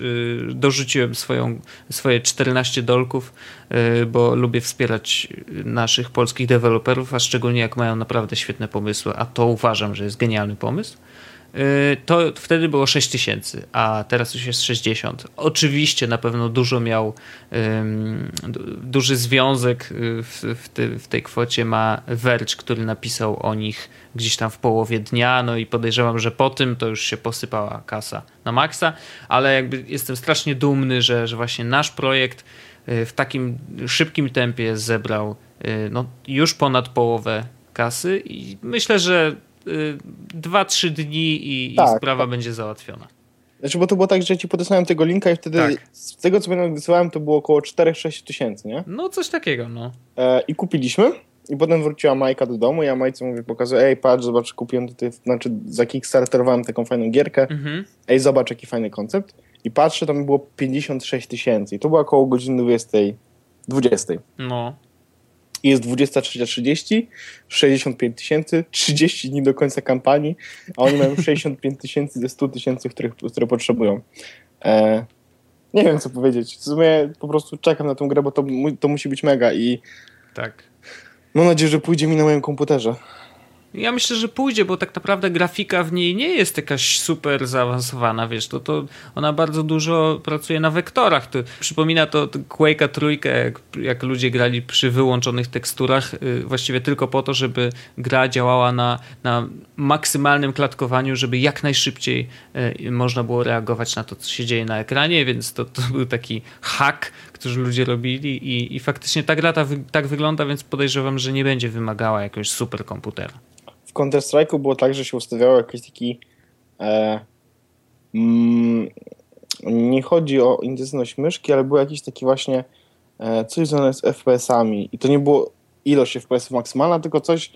S3: dorzuciłem swoją, swoje 14 dolków, bo lubię wspierać naszych polskich deweloperów, a szczególnie jak mają naprawdę świetne pomysły, a to uważam, że jest genialny pomysł. Y, to wtedy było 6 tysięcy, a teraz już jest 60. Oczywiście na pewno dużo miał, duży związek y, w, w, te, w tej kwocie ma Verge, który napisał o nich gdzieś tam w połowie dnia, no i podejrzewam, że po tym to już się posypała kasa na maksa, ale jakby jestem strasznie dumny, że, że właśnie nasz projekt y, w takim szybkim tempie zebrał no, już ponad połowę kasy i myślę, że 2-3 y, dni i, tak, i sprawa tak. będzie załatwiona.
S2: Znaczy, bo to było tak, że ci podesłałem tego linka i wtedy tak. z tego, co będę wysyłałem, to było około 4-6 tysięcy, nie?
S3: No, coś takiego, no.
S2: E, I kupiliśmy. I potem wróciła Majka do domu, ja Majce mówię, pokazuję, ej, patrz, zobacz, kupiłem tutaj, znaczy za Kickstarterowałem taką fajną gierkę, mhm. ej, zobacz, jaki fajny koncept. I patrzę, to mi było 56 tysięcy i to było około godziny 20, 20.
S3: No
S2: jest 23.30, 65 tysięcy, 30 dni do końca kampanii, a oni mają 65 tysięcy ze 100 tysięcy, które potrzebują. E, nie wiem, co powiedzieć. W sumie po prostu czekam na tę grę, bo to, to musi być mega i
S3: tak.
S2: mam nadzieję, że pójdzie mi na moim komputerze.
S3: Ja myślę, że pójdzie, bo tak naprawdę grafika w niej nie jest jakaś super zaawansowana, wiesz, to, to ona bardzo dużo pracuje na wektorach. To przypomina to Quake'a trójkę, jak, jak ludzie grali przy wyłączonych teksturach, yy, właściwie tylko po to, żeby gra działała na, na maksymalnym klatkowaniu, żeby jak najszybciej yy, można było reagować na to, co się dzieje na ekranie, więc to, to był taki hack, który ludzie robili i, i faktycznie ta gra ta, tak wygląda, więc podejrzewam, że nie będzie wymagała jakiegoś super komputera
S2: w Counter-Strike'u było tak, że się ustawiało jakiś taki e, mm, nie chodzi o intensywność myszki, ale był jakiś taki właśnie e, coś związane z FPS-ami i to nie było ilość FPS-ów maksymalna, tylko coś,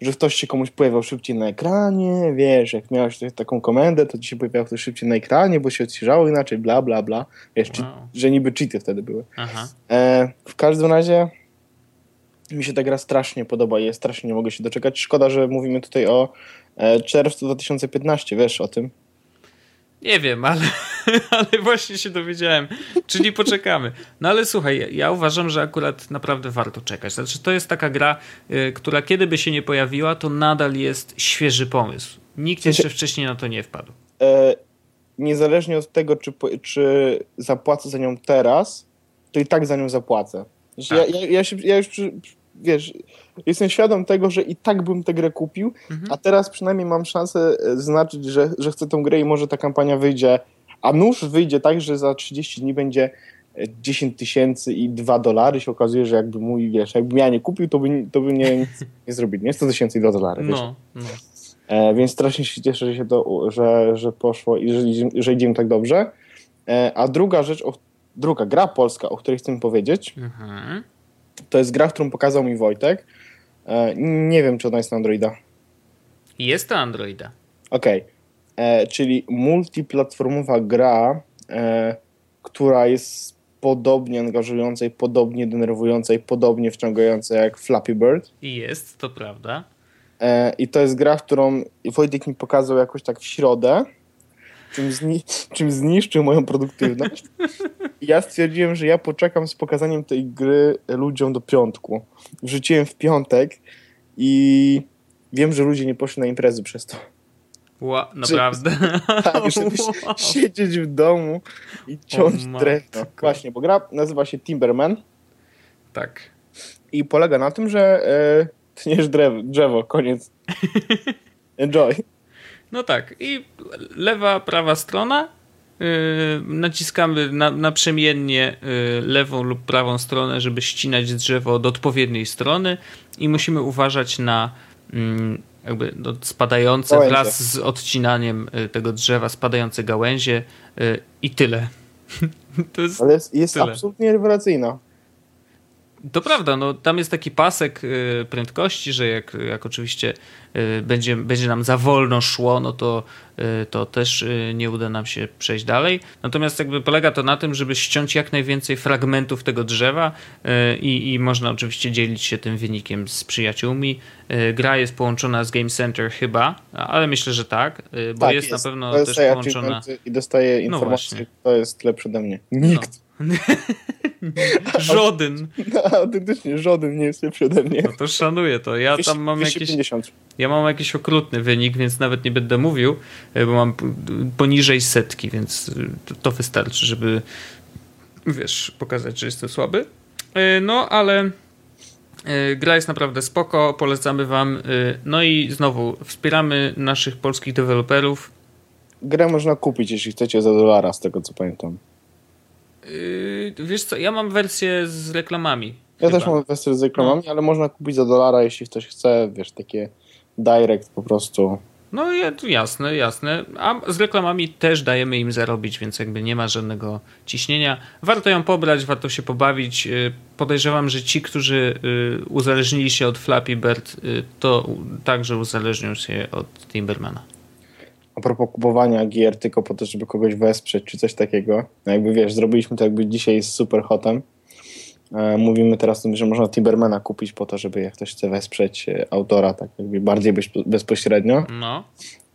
S2: że ktoś się komuś pojawiał szybciej na ekranie, wiesz, jak miałeś taką komendę, to ci się pojawiał ktoś szybciej na ekranie, bo się odświeżało inaczej, bla, bla, bla. Wiesz, wow. że niby cheaty wtedy były. E, w każdym razie mi się ta gra strasznie podoba i ja strasznie nie mogę się doczekać. Szkoda, że mówimy tutaj o e, czerwcu 2015, wiesz o tym?
S3: Nie wiem, ale, ale właśnie się dowiedziałem. Czyli poczekamy. No ale słuchaj, ja uważam, że akurat naprawdę warto czekać. Znaczy, to jest taka gra, y, która kiedy by się nie pojawiła, to nadal jest świeży pomysł. Nikt jeszcze wcześniej na to nie wpadł.
S2: E, niezależnie od tego, czy, czy zapłacę za nią teraz, to i tak za nią zapłacę. Znaczy, tak. Ja, ja, ja, się, ja już, przy, wiesz, jestem świadom tego, że i tak bym tę grę kupił, mhm. a teraz przynajmniej mam szansę e, znaczyć, że, że chcę tę grę i może ta kampania wyjdzie, a nóż wyjdzie tak, że za 30 dni będzie 10 e, tysięcy i 2 dolary się okazuje, że jakby mój, wiesz, jakbym ja nie kupił, to by, to by nie, nic nie zrobili, nie? 100 tysięcy i 2 dolary, wiesz? No, no. E, więc strasznie się cieszę, że, się to, że, że poszło i że, że idziemy tak dobrze. E, a druga rzecz, o, druga gra polska, o której chcę powiedzieć, mhm. To jest gra, którą pokazał mi Wojtek. E, nie wiem, czy ona jest na Androida.
S3: Jest to Androida.
S2: Okej. Okay. E, czyli multiplatformowa gra, e, która jest podobnie angażująca i podobnie denerwująca i podobnie wciągająca jak Flappy Bird.
S3: Jest, to prawda.
S2: E, I to jest gra, którą Wojtek mi pokazał jakoś tak w środę, czym, zni czym zniszczył moją produktywność. I ja stwierdziłem, że ja poczekam z pokazaniem tej gry ludziom do piątku. Wrzuciłem w piątek i wiem, że ludzie nie poszli na imprezy przez to.
S3: Wow, naprawdę?
S2: tak, żeby wow. siedzieć w domu i ciąć drewno. Właśnie, bo gra nazywa się Timberman.
S3: Tak.
S2: I polega na tym, że e, tniesz drzewo, drzewo, koniec. Enjoy.
S3: No tak. I lewa, prawa strona. Yy, naciskamy na, naprzemiennie yy, lewą lub prawą stronę, żeby ścinać drzewo od odpowiedniej strony i musimy uważać na yy, jakby no, spadające gałęzie. wraz z odcinaniem y, tego drzewa, spadające gałęzie y, i tyle.
S2: to jest Ale jest, jest absolutnie rewelacyjna.
S3: To prawda, no tam jest taki pasek y, prędkości, że jak, jak oczywiście y, będzie, będzie nam za wolno szło, no to, y, to też nie uda nam się przejść dalej. Natomiast jakby polega to na tym, żeby ściąć jak najwięcej fragmentów tego drzewa i, i można oczywiście dzielić się tym wynikiem z przyjaciółmi. Gra jest połączona z Game Center chyba, ale myślę, że tak, bo tak, jest, jest, na pewno też połączona.
S2: I dostaje no informacje, no kto jest lepszy ode mnie. Nikt. No.
S3: żaden.
S2: No, autentycznie żaden nie jest lepszy ode mnie.
S3: No to szanuję to. Ja tam mam 250. jakiś. Ja mam jakiś okrutny wynik, więc nawet nie będę mówił, e, bo mam poniżej setki, więc e, to wystarczy, żeby wiesz, pokazać, że jestem słaby. E, no, ale gra jest naprawdę spoko, polecamy wam. No i znowu wspieramy naszych polskich deweloperów.
S2: Grę można kupić, jeśli chcecie za dolara, z tego co pamiętam.
S3: Yy, wiesz co, ja mam wersję z reklamami.
S2: Ja chyba. też mam wersję z reklamami, no. ale można kupić za dolara, jeśli ktoś chce, wiesz, takie direct po prostu.
S3: No jasne, jasne. A z reklamami też dajemy im zarobić, więc jakby nie ma żadnego ciśnienia. Warto ją pobrać, warto się pobawić. Yy, podejrzewam, że ci, którzy yy, uzależnili się od Flappy Bird, to także uzależnią się od Timbermana
S2: a propos kupowania gier tylko po to, żeby kogoś wesprzeć, czy coś takiego. No jakby wiesz, zrobiliśmy to jakby dzisiaj z super hotem. E, mówimy teraz o tym, że można Timbermana kupić po to, żeby jak ktoś chce wesprzeć e, autora, tak jakby bardziej bezpośrednio. No.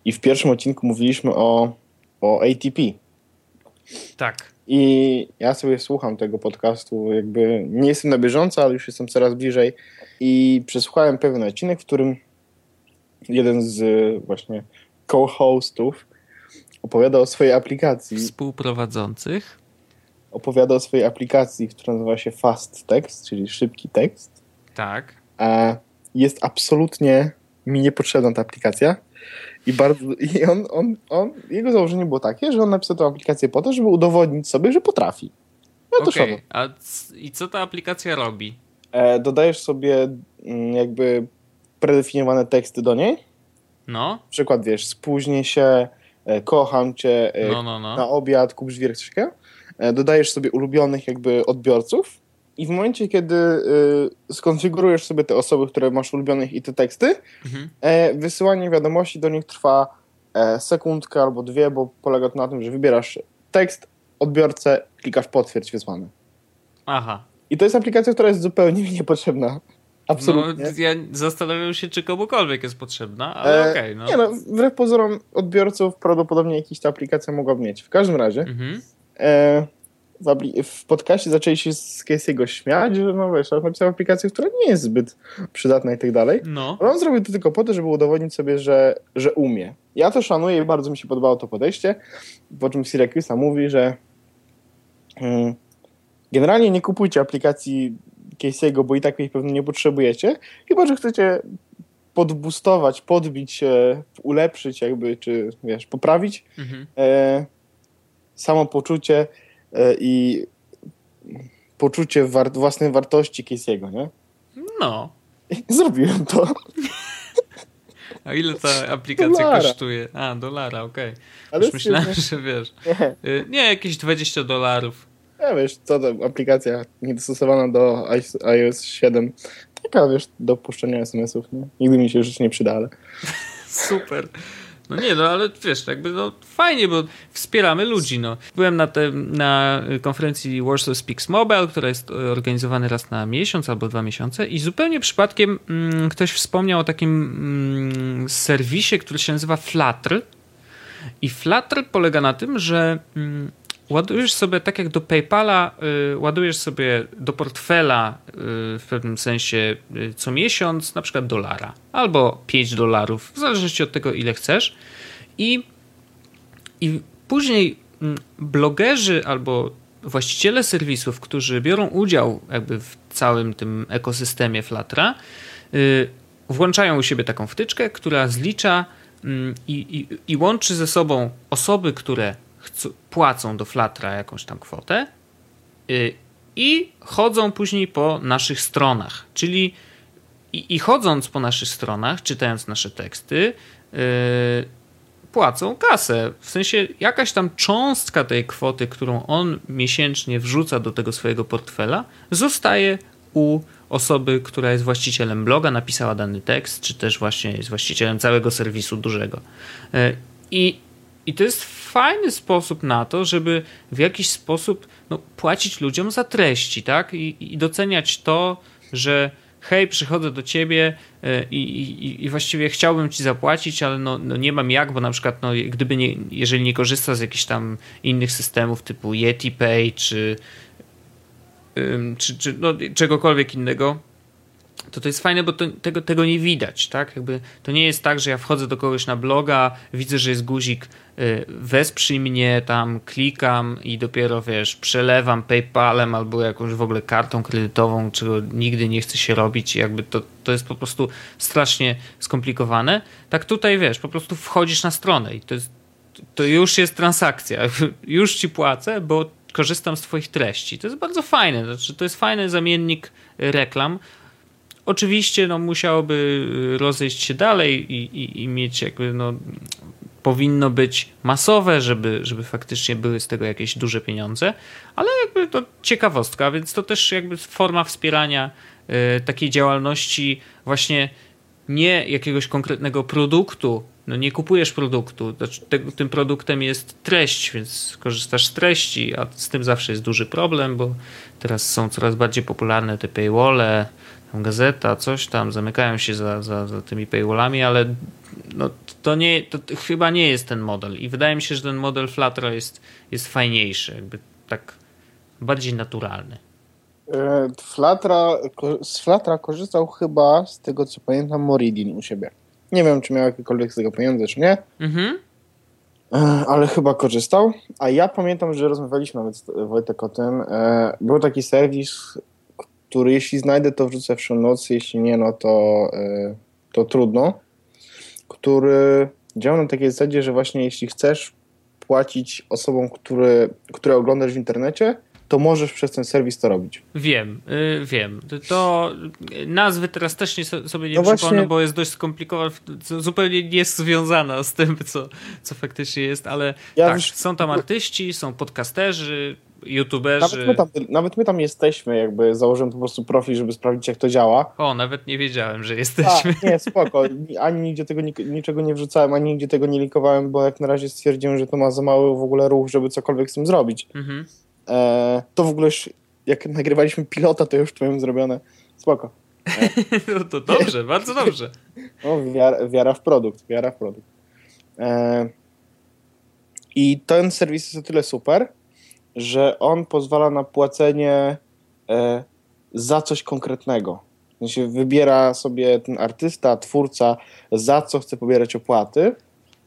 S2: I w pierwszym odcinku mówiliśmy o, o ATP.
S3: Tak.
S2: I ja sobie słucham tego podcastu, jakby nie jestem na bieżąco, ale już jestem coraz bliżej. I przesłuchałem pewien odcinek, w którym jeden z właśnie co-hostów opowiada o swojej aplikacji.
S3: Współprowadzących.
S2: Opowiada o swojej aplikacji, która nazywa się Fast Text, czyli szybki tekst.
S3: Tak.
S2: A jest absolutnie mi niepotrzebna ta aplikacja. I, bardzo, i on, on, on, jego założenie było takie, że on napisał tę aplikację po to, żeby udowodnić sobie, że potrafi.
S3: No to okay. A I co ta aplikacja robi?
S2: E, dodajesz sobie mm, jakby predefiniowane teksty do niej
S3: no.
S2: Przykład, wiesz, spóźnię się, e, kocham cię, e, no, no, no. na obiad, kup żwireczkę. E, dodajesz sobie ulubionych jakby odbiorców i w momencie, kiedy skonfigurujesz sobie te osoby, które masz ulubionych i te teksty, mhm. wysyłanie wiadomości do nich trwa sekundkę albo dwie, bo polega to na tym, że wybierasz tekst, odbiorcę, klikasz potwierdź wysłane.
S3: Aha.
S2: I to jest aplikacja, która jest zupełnie mi niepotrzebna. Absolutnie.
S3: No, ja zastanawiam się, czy komukolwiek jest potrzebna, ale e, okej. Okay, no.
S2: Nie no, wbrew pozorom odbiorców prawdopodobnie jakiś ta aplikacja mogła mieć. W każdym razie mhm. e, w, w podcaście zaczęli się z Casey'ego śmiać, że no wiesz, on napisał aplikację, która nie jest zbyt przydatna i tak dalej. No. Ale on zrobił to tylko po to, żeby udowodnić sobie, że, że umie. Ja to szanuję i bardzo mi się podobało to podejście, po czym Syracuse mówi, że hmm, generalnie nie kupujcie aplikacji Casey'ego, bo i tak jej pewnie nie potrzebujecie, chyba, że chcecie podbustować, podbić się, ulepszyć jakby, czy wiesz, poprawić mhm. e, samopoczucie e, i poczucie war własnej wartości Casey'ego, nie?
S3: No.
S2: Zrobiłem to.
S3: A ile ta aplikacja dolara. kosztuje? A, dolara, okej. Okay. Już myślałem, że wiesz. Nie. Y, nie, jakieś 20 dolarów.
S2: Ja wiesz, co to aplikacja niedostosowana do iOS 7. Taka, wiesz, do puszczenia SMS-ów, nie? Nigdy mi się już nie przyda, ale...
S3: Super. No nie, no ale wiesz, jakby no fajnie, bo wspieramy ludzi, no. Byłem na, te, na konferencji Warsaw Speaks Mobile, która jest organizowana raz na miesiąc albo dwa miesiące i zupełnie przypadkiem mm, ktoś wspomniał o takim mm, serwisie, który się nazywa Flutter i Flutter polega na tym, że mm, ładujesz sobie, tak jak do PayPala, y, ładujesz sobie do portfela y, w pewnym sensie y, co miesiąc, na przykład dolara albo 5 dolarów, w zależności od tego, ile chcesz. I, i później mm, blogerzy albo właściciele serwisów, którzy biorą udział jakby w całym tym ekosystemie Flatra, włączają u siebie taką wtyczkę, która zlicza mm, i, i, i łączy ze sobą osoby, które płacą do Flatra jakąś tam kwotę y, i chodzą później po naszych stronach. Czyli i, i chodząc po naszych stronach, czytając nasze teksty, yy, płacą kasę. W sensie jakaś tam cząstka tej kwoty, którą on miesięcznie wrzuca do tego swojego portfela, zostaje u osoby, która jest właścicielem bloga, napisała dany tekst, czy też właśnie jest właścicielem całego serwisu dużego. Yy, I i to jest fajny sposób na to, żeby w jakiś sposób no, płacić ludziom za treści, tak? I, i doceniać to, że hej, przychodzę do ciebie e, i, i, i, właściwie chciałbym ci zapłacić, ale no, no, nie mam jak, bo na przykład no, gdyby nie, jeżeli nie korzysta z jakichś tam innych systemów typu Yeti Pay czy, czy, czy no, czegokolwiek innego, to to jest fajne, bo to, tego, tego nie widać, tak? Jakby to nie jest tak, że ja wchodzę do kogoś na bloga, widzę, że jest guzik y, wesprzyj mnie, tam klikam i dopiero, wiesz, przelewam PayPalem albo jakąś w ogóle kartą kredytową, czego nigdy nie chce się robić jakby to, to jest po prostu strasznie skomplikowane. Tak tutaj, wiesz, po prostu wchodzisz na stronę i to jest to już jest transakcja. Już ci płacę, bo korzystam z Twoich treści. To jest bardzo fajne. Znaczy, to jest fajny zamiennik reklam. Oczywiście no, musiałoby y, rozejść się dalej i, i, i mieć jakby no, powinno być masowe, żeby, żeby faktycznie były z tego jakieś duże pieniądze, ale jakby to ciekawostka, więc to też jakby forma wspierania y, takiej działalności właśnie nie jakiegoś konkretnego produktu, no nie kupujesz produktu, tym produktem jest treść, więc korzystasz z treści, a z tym zawsze jest duży problem, bo teraz są coraz bardziej popularne te paywalle, gazeta, coś tam, zamykają się za, za, za tymi paywallami, ale no, to, nie, to chyba nie jest ten model i wydaje mi się, że ten model Fluttera jest, jest fajniejszy, jakby tak bardziej naturalny.
S2: E, Flatra, z Flatra korzystał chyba, z tego co pamiętam, Moridin u siebie. Nie wiem, czy miał jakiekolwiek z tego pieniądze, czy nie. Mhm. E, ale chyba korzystał. A ja pamiętam, że rozmawialiśmy nawet Wojtek o tym. E, był taki serwis, który jeśli znajdę, to wrzucę w notes, jeśli nie, no to, e, to trudno, który działa na takiej zasadzie, że właśnie jeśli chcesz płacić osobom, które, które oglądasz w internecie, to możesz przez ten serwis to robić.
S3: Wiem, yy, wiem. To nazwy teraz też nie, sobie nie no przypomnę, właśnie... bo jest dość skomplikowana, zupełnie nie jest związana z tym, co, co faktycznie jest, ale ja tak, już... są tam artyści, są podcasterzy, youtuberzy.
S2: Nawet my, tam, nawet my tam jesteśmy, jakby założyłem po prostu profil, żeby sprawdzić, jak to działa.
S3: O, nawet nie wiedziałem, że jesteśmy.
S2: A, nie, spoko. Ani nigdzie tego niczego nie wrzucałem, ani nigdzie tego nie linkowałem, bo jak na razie stwierdziłem, że to ma za mały w ogóle ruch, żeby cokolwiek z tym zrobić. Mhm. E, to w ogóle już, jak nagrywaliśmy pilota, to już to miałem zrobione. Spoko.
S3: no to dobrze, bardzo dobrze.
S2: No, wiara, wiara w produkt, wiara w produkt. E, I ten serwis jest o tyle super, że on pozwala na płacenie e, za coś konkretnego. Sensie wybiera sobie ten artysta, twórca, za co chce pobierać opłaty, e,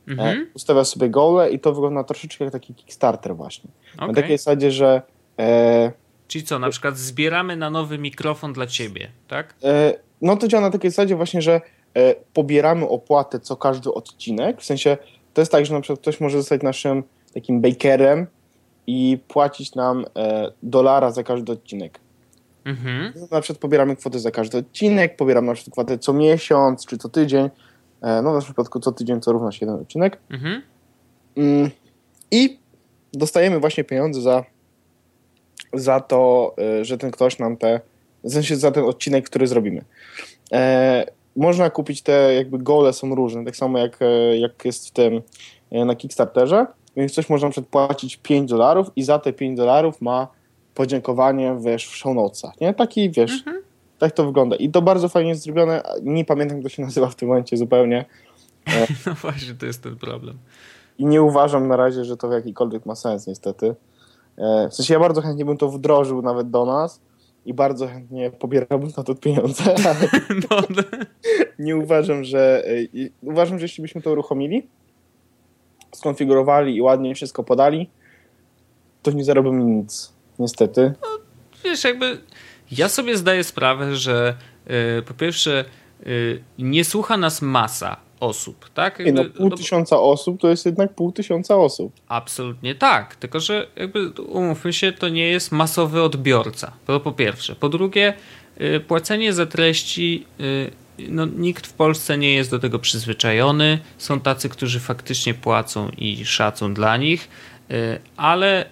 S3: Mhm.
S2: ustawia sobie gole i to wygląda troszeczkę jak taki Kickstarter właśnie. Na
S3: okej.
S2: takiej zasadzie, że e,
S3: Czyli co, na przykład zbieramy na nowy mikrofon dla ciebie, tak?
S2: E, No to działa na takiej zasadzie właśnie, że e, pobieramy opłatę co każdy odcinek. W sensie to jest tak, że na przykład ktoś może zostać naszym takim bakerem i płacić nam e, dolara za każdy odcinek.
S3: Mhm.
S2: Na przykład pobieramy kwotę za każdy odcinek, pobieramy na przykład kwotę co miesiąc czy co tydzień. E, No w naszym przypadku co tydzień to równa się jeden odcinek.
S3: Mhm.
S2: Mm, I dostajemy właśnie pieniądze za, za to, y, że ten ktoś nam te, w sensie za ten odcinek, który zrobimy. E, można kupić te, jakby gole są różne, tak samo jak, e, jak jest w tym e, na Kickstarterze, więc ktoś może na przykład płacić 5 dolarów i za te 5 dolarów ma podziękowanie, wiesz, w show notesach, nie? Taki, wiesz, tak to wygląda. I to bardzo fajnie jest zrobione, nie pamiętam, jak to się nazywa w tym momencie zupełnie,
S3: No właśnie, to jest ten problem.
S2: I nie uważam na razie, że to w jakikolwiek ma sens, niestety. E, W sensie ja bardzo chętnie bym to wdrożył nawet do nas i bardzo chętnie pobierałbym na to pieniądze, ale
S3: No,
S2: nie uważam, że. e, Uważam, że jeśli byśmy to uruchomili, skonfigurowali i ładnie wszystko podali, to nie zarobimy nic. Niestety.
S3: wiesz, jakby ja sobie zdaję sprawę, że y, po pierwsze y, nie słucha nas masa osób, tak?
S2: No,
S3: Jakby,
S2: pół
S3: no,
S2: tysiąca osób to jest jednak pół tysiąca osób.
S3: Absolutnie tak, tylko że jakby umówmy się, to nie jest masowy odbiorca. To po pierwsze. Po drugie, y, płacenie za treści, no, nikt w Polsce nie jest do tego przyzwyczajony. Są tacy, którzy faktycznie płacą i szacą dla nich, ale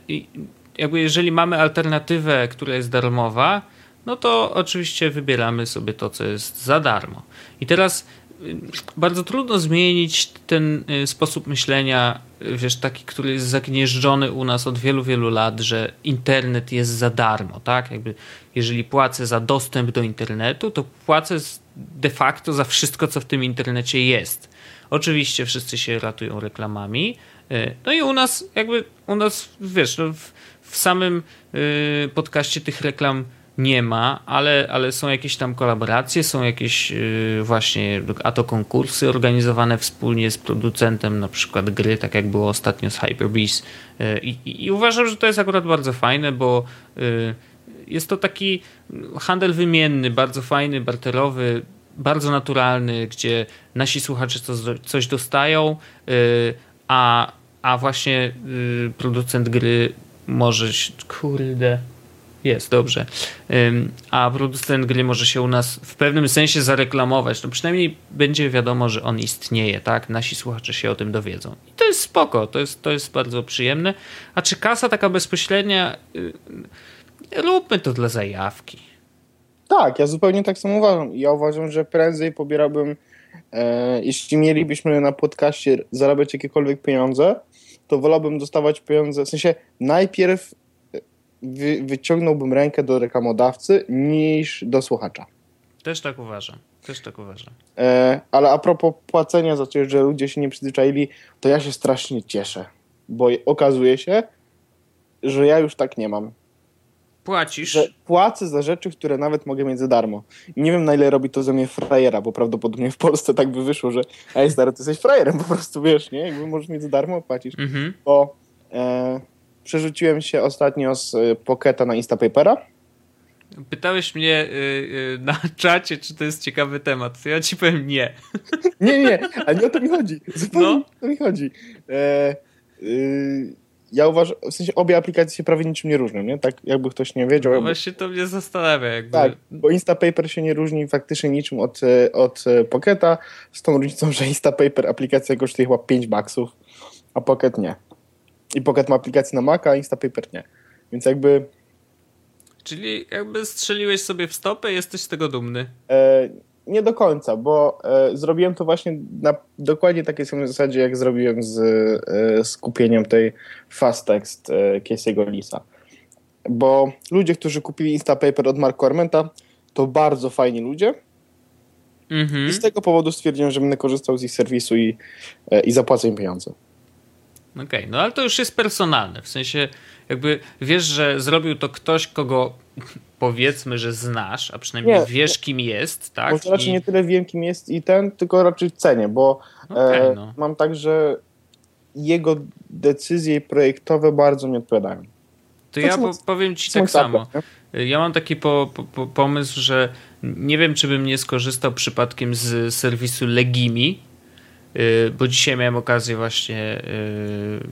S3: jakby jeżeli mamy alternatywę, która jest darmowa, no to oczywiście wybieramy sobie to, co jest za darmo. I teraz y, bardzo trudno zmienić ten y, sposób myślenia, y, wiesz, taki, który jest zagnieżdżony u nas od wielu, wielu lat, że internet jest za darmo, tak? Jakby jeżeli płacę za dostęp do internetu, to płacę de facto za wszystko, co w tym internecie jest. Oczywiście wszyscy się ratują reklamami. No i u nas, jakby, u nas, wiesz, no w, w samym y, podcaście tych reklam nie ma, ale, ale są jakieś tam kolaboracje, są jakieś y, właśnie, a to konkursy organizowane wspólnie z producentem na przykład gry, tak jak było ostatnio z Hyperbeast. Y, I, i, I uważam, że to jest akurat bardzo fajne, bo y, jest to taki handel wymienny, bardzo fajny, barterowy, bardzo naturalny, gdzie nasi słuchacze coś, dostają, a, a właśnie producent gry może. Kurde. Jest, dobrze. A producent gry może się u nas w pewnym sensie zareklamować. No przynajmniej będzie wiadomo, że on istnieje, tak? Nasi słuchacze się o tym dowiedzą. I to jest spoko, to jest, to jest bardzo przyjemne. A czy kasa taka bezpośrednia? Róbmy to dla zajawki.
S2: Tak, ja zupełnie tak samo uważam. Ja uważam, że prędzej pobierałbym, e, jeśli mielibyśmy na podcaście zarabiać jakiekolwiek pieniądze, to wolałbym dostawać pieniądze, w sensie najpierw wy, wyciągnąłbym rękę do reklamodawcy niż do słuchacza.
S3: Też tak uważam. Też tak uważam.
S2: E, ale a propos płacenia za coś, że ludzie się nie przyzwyczaili, to ja się strasznie cieszę, bo okazuje się, że ja już tak nie mam.
S3: Płacisz.
S2: że płacę za rzeczy, które nawet mogę mieć za darmo. I nie wiem, na ile robi to ze mnie frajera, bo prawdopodobnie w Polsce tak by wyszło, że ej stary, ty jesteś frajerem po prostu, wiesz, nie? Jakby możesz mieć za darmo, płacisz.
S3: Mhm.
S2: Bo e, przerzuciłem się ostatnio z e, Pocketa na Instapapera.
S3: Pytałeś mnie y, y, na czacie, czy to jest ciekawy temat. Ja ci powiem nie.
S2: Nie, nie, ale nie o to mi chodzi. Zupełnie
S3: No.
S2: o to mi chodzi. E, y, ja uważam, w sensie obie aplikacje się prawie niczym nie różnią, nie? Tak jakby ktoś nie wiedział.
S3: No
S2: jakby-
S3: właśnie to mnie zastanawia. Jakby.
S2: Tak, bo Instapaper się nie różni faktycznie niczym od, e, od e, Pocketa, z tą różnicą, że Instapaper aplikacja kosztuje chyba 5 baksów, a Pocket nie. I Pocket ma aplikację na Maca, a Instapaper nie. Więc jakby
S3: Czyli jakby strzeliłeś sobie w stopę i jesteś z tego dumny.
S2: e, nie do końca, bo e, zrobiłem to właśnie na dokładnie takiej samej zasadzie, jak zrobiłem z e, skupieniem tej Fast Text e, Casey'ego Lisa. Bo ludzie, którzy kupili Instapaper od Marco Armenta, to bardzo fajni ludzie.
S3: Mhm.
S2: I z tego powodu stwierdziłem, że będę korzystał z ich serwisu i, e, i zapłacę im pieniądze.
S3: Okej, okay, no ale to już jest personalne. W sensie, jakby wiesz, że zrobił to ktoś, kogo powiedzmy, że znasz, a przynajmniej nie, wiesz, kim jest, tak?
S2: Może raczej I... nie tyle wiem, kim jest i ten, tylko raczej cenię, bo okay, e, no. mam tak, że jego decyzje projektowe bardzo mi odpowiadają.
S3: To ja po, powiem ci tak samo. Ja mam taki po, po, pomysł, że nie wiem, czy bym nie skorzystał przypadkiem z serwisu Legimi, bo dzisiaj miałem okazję właśnie y,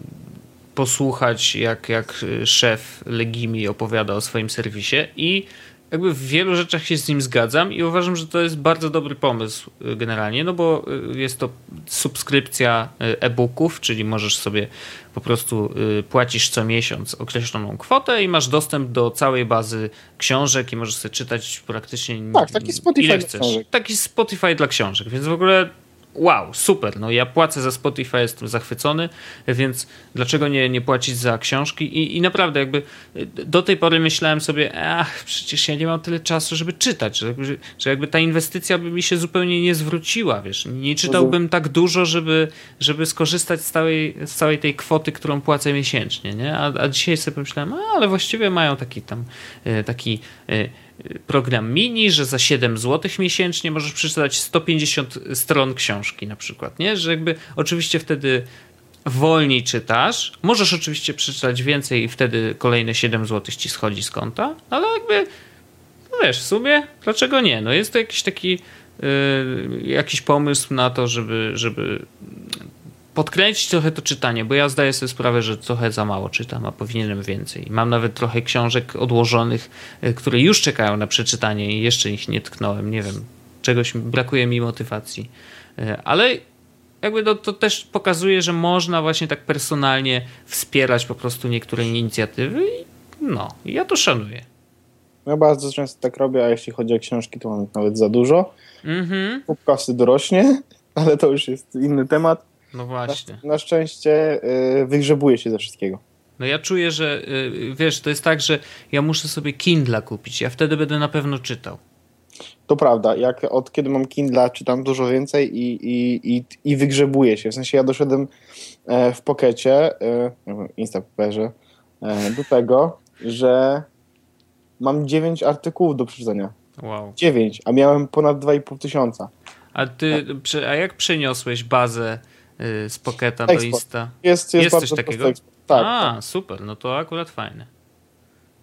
S3: posłuchać, jak, jak szef Legimi opowiada o swoim serwisie i jakby w wielu rzeczach się z nim zgadzam i uważam, że to jest bardzo dobry pomysł y, generalnie, no bo y, jest to subskrypcja y, e-booków, czyli możesz sobie po prostu płacisz co miesiąc określoną kwotę i masz dostęp do całej bazy książek i możesz sobie czytać praktycznie
S2: tak, taki Spotify
S3: ile chcesz. Taki Spotify dla książek, więc w ogóle wow, super, no ja płacę za Spotify, jestem zachwycony, więc dlaczego nie, nie płacić za książki? I, I naprawdę jakby do tej pory myślałem sobie, ach, przecież ja nie mam tyle czasu, żeby czytać, że, że jakby ta inwestycja by mi się zupełnie nie zwróciła, wiesz, nie czytałbym tak dużo, żeby, żeby skorzystać z całej, z całej tej kwoty, którą płacę miesięcznie, nie? A, a dzisiaj sobie pomyślałem, a, ale właściwie mają taki tam, e, taki e, program mini, że za 7 zł miesięcznie możesz przeczytać 150 stron książki na przykład, nie? Że jakby oczywiście wtedy wolniej czytasz, możesz oczywiście przeczytać więcej i wtedy kolejne 7 zł ci schodzi z konta, ale jakby no wiesz, w sumie dlaczego nie? No jest to jakiś taki yy, jakiś pomysł na to, żeby, żeby podkręcić trochę to czytanie, bo ja zdaję sobie sprawę, że trochę za mało czytam, a powinienem więcej. Mam nawet trochę książek odłożonych, e, które już czekają na przeczytanie i jeszcze ich nie tknąłem. Nie wiem, czegoś brakuje mi motywacji. E, ale jakby to, to też pokazuje, że można właśnie tak personalnie wspierać po prostu niektóre inicjatywy i no, ja to szanuję.
S2: Ja bardzo często tak robię, a jeśli chodzi o książki, to mam nawet za dużo. Mhm. kasy dorośnie, ale to już jest inny temat.
S3: No właśnie.
S2: Na, na szczęście yy, wygrzebuje się ze wszystkiego.
S3: No ja czuję, że yy, wiesz, to jest tak, że ja muszę sobie Kindla kupić. Ja wtedy będę na pewno czytał.
S2: To prawda. Jak od kiedy mam Kindla, czytam dużo więcej i, i, i, i wygrzebuję się. W sensie ja doszedłem e, w pokecie, e, Instapaperze, e, do tego, że mam 9 artykułów do przeczytania.
S3: Wow.
S2: 9, a miałem ponad 2,5 tysiąca.
S3: A ty, a jak przeniosłeś bazę z Pocketa do Insta.
S2: Jest, jest, jest coś takiego?
S3: Tak, A, tak. super, no to akurat fajne.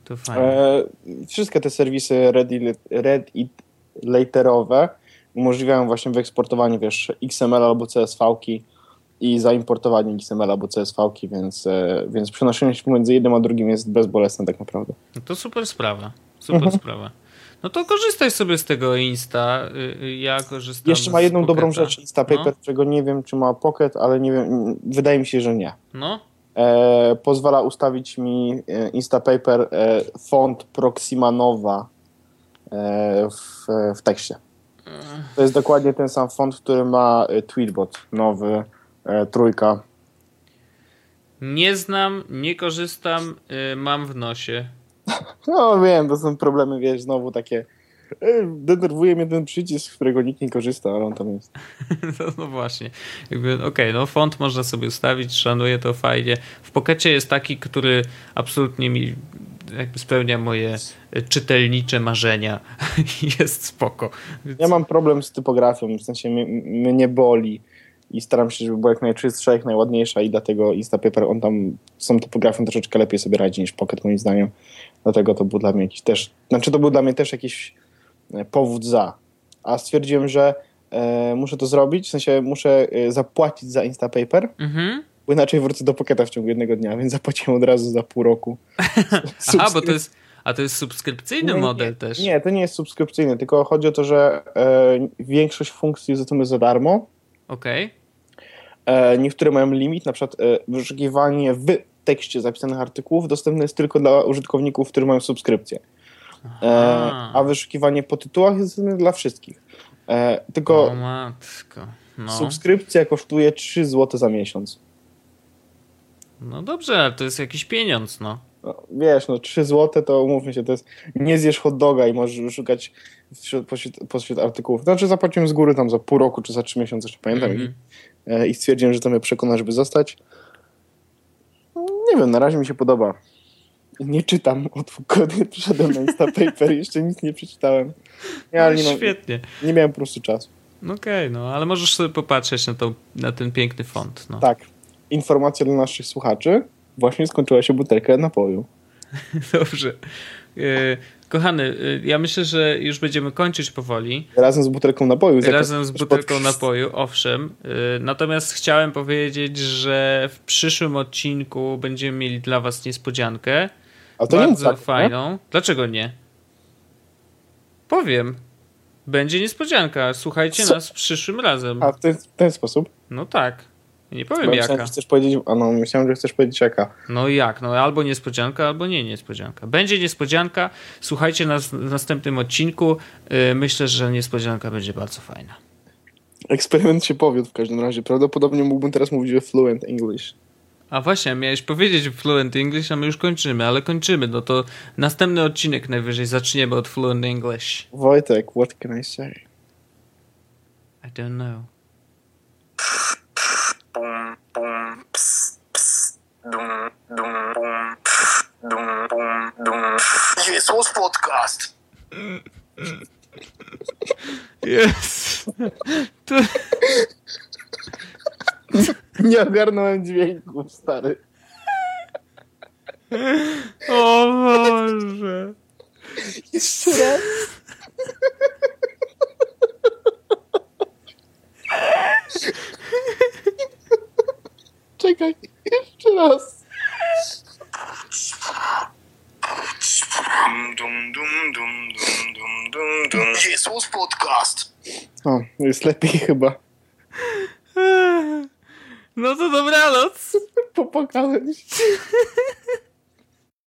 S3: To fajne.
S2: E, wszystkie te serwisy Reddit, Reddit laterowe umożliwiają właśnie wyeksportowanie, wiesz, XML albo CSV-ki i zaimportowanie XML albo CSV-ki, więc, e, więc przenoszenie się pomiędzy jednym a drugim jest bezbolesne tak naprawdę.
S3: No to super sprawa. Super mhm. sprawa. No to korzystaj sobie z tego Insta. Y, y, ja korzystam
S2: Jeszcze ma jedną dobrą rzecz Instapaper, no. czego nie wiem, czy ma Pocket, ale nie wiem, wydaje mi się, że nie.
S3: No.
S2: E, pozwala ustawić mi e, Instapaper e, font Proxima Nova e, w, w tekście. To jest dokładnie ten sam font, który ma e, Tweetbot nowy, e, trójka.
S3: Nie znam, nie korzystam, mam w nosie.
S2: No wiem, to są problemy, wiesz, znowu takie e, denerwuje mnie ten przycisk, z którego nikt nie korzysta, ale on tam jest.
S3: no, no właśnie. Okej, okay, no font można sobie ustawić, szanuję to fajnie. W Pokecie jest taki, który absolutnie mi jakby spełnia moje czytelnicze marzenia jest spoko.
S2: Więc... Ja mam problem z typografią, w sensie mnie, mnie boli i staram się, żeby była jak najczystsza, jak najładniejsza i dlatego Instapaper, on tam z tą typografią troszeczkę lepiej sobie radzi niż Pocket moim zdaniem. Dlatego to był dla mnie jakiś też, znaczy to był dla mnie też jakiś e, powód za. A stwierdziłem, że e, muszę to zrobić, w sensie muszę e, zapłacić za Instapaper, mhm. bo inaczej wrócę do Pocketa w ciągu jednego dnia, więc zapłaciłem od razu za pół roku.
S3: Aha, bo to jest, a to jest subskrypcyjny nie, model
S2: nie,
S3: też.
S2: Nie, to nie jest subskrypcyjny, tylko chodzi o to, że e, większość funkcji to za darmo.
S3: Okej.
S2: Okay. E, niektóre mają limit, na przykład e, wyszukiwanie w tekście zapisanych artykułów dostępny jest tylko dla użytkowników, którzy mają subskrypcję. E, a wyszukiwanie po tytułach jest dostępne dla wszystkich. E, tylko
S3: o matko. No.
S2: subskrypcja kosztuje 3 zł za miesiąc.
S3: No dobrze, ale to jest jakiś pieniądz, no.
S2: No, wiesz, no 3 zł to umówmy się, to jest nie zjesz hot doga i możesz szukać wśród, pośród, pośród artykułów. Znaczy zapłaciłem z góry tam za pół roku czy za 3 miesiące, jeszcze pamiętam
S3: Mhm.
S2: i, e, i stwierdziłem, że to mnie przekona, żeby zostać. No, Nie wiem, na razie mi się podoba. Nie czytam od kiedy przyszedłem na Instapaper, jeszcze nic nie przeczytałem. Nie, ale nie, mam,
S3: Świetnie.
S2: nie miałem po prostu czasu.
S3: No Okej, no ale możesz sobie popatrzeć na, to, na ten piękny font. No.
S2: Tak, informacja dla naszych słuchaczy. Właśnie skończyła się butelka napoju.
S3: Dobrze. Kochany, e, ja myślę, że już będziemy kończyć powoli.
S2: Razem z butelką napoju.
S3: Razem z butelką napoju, owszem. E, Natomiast chciałem powiedzieć, że w przyszłym odcinku będziemy mieli dla Was niespodziankę.
S2: A to nie
S3: bardzo
S2: tak,
S3: fajną. Dlaczego nie? Powiem. Będzie niespodzianka. Słuchajcie
S2: Co?
S3: nas przyszłym razem.
S2: A w ten, w ten sposób?
S3: No tak. Nie
S2: Bo
S3: powiem
S2: myślałem,
S3: jaka.
S2: że chcesz powiedzieć, a no, myślałem, że chcesz powiedzieć jaka.
S3: No jak? No albo niespodzianka, albo nie niespodzianka. Będzie niespodzianka. Słuchajcie nas w następnym odcinku. Yy, Myślę, że niespodzianka będzie bardzo fajna.
S2: Eksperyment się powiódł w każdym razie. Prawdopodobnie mógłbym teraz mówić o fluent English.
S3: A właśnie, miałeś powiedzieć Fluent English, a my już kończymy, ale kończymy. No to następny odcinek najwyżej zaczniemy od Fluent English.
S2: Wojtek, what can I say?
S3: I don't know.
S1: Bum, bum, ps, ps, dum, dum, bum, dum, bum, dum. Jesus Podcast.
S3: Jest. To...
S2: Nie ogarnąłem dźwięków, stary.
S3: O Boże.
S2: Jeszcze raz. Czekaj, jeszcze raz.
S1: Dum, dum, dum, dum, dum, dum, dum. Podcast.
S2: O, jest lepiej chyba.
S3: No to dobranoc.
S2: Popłakałem się.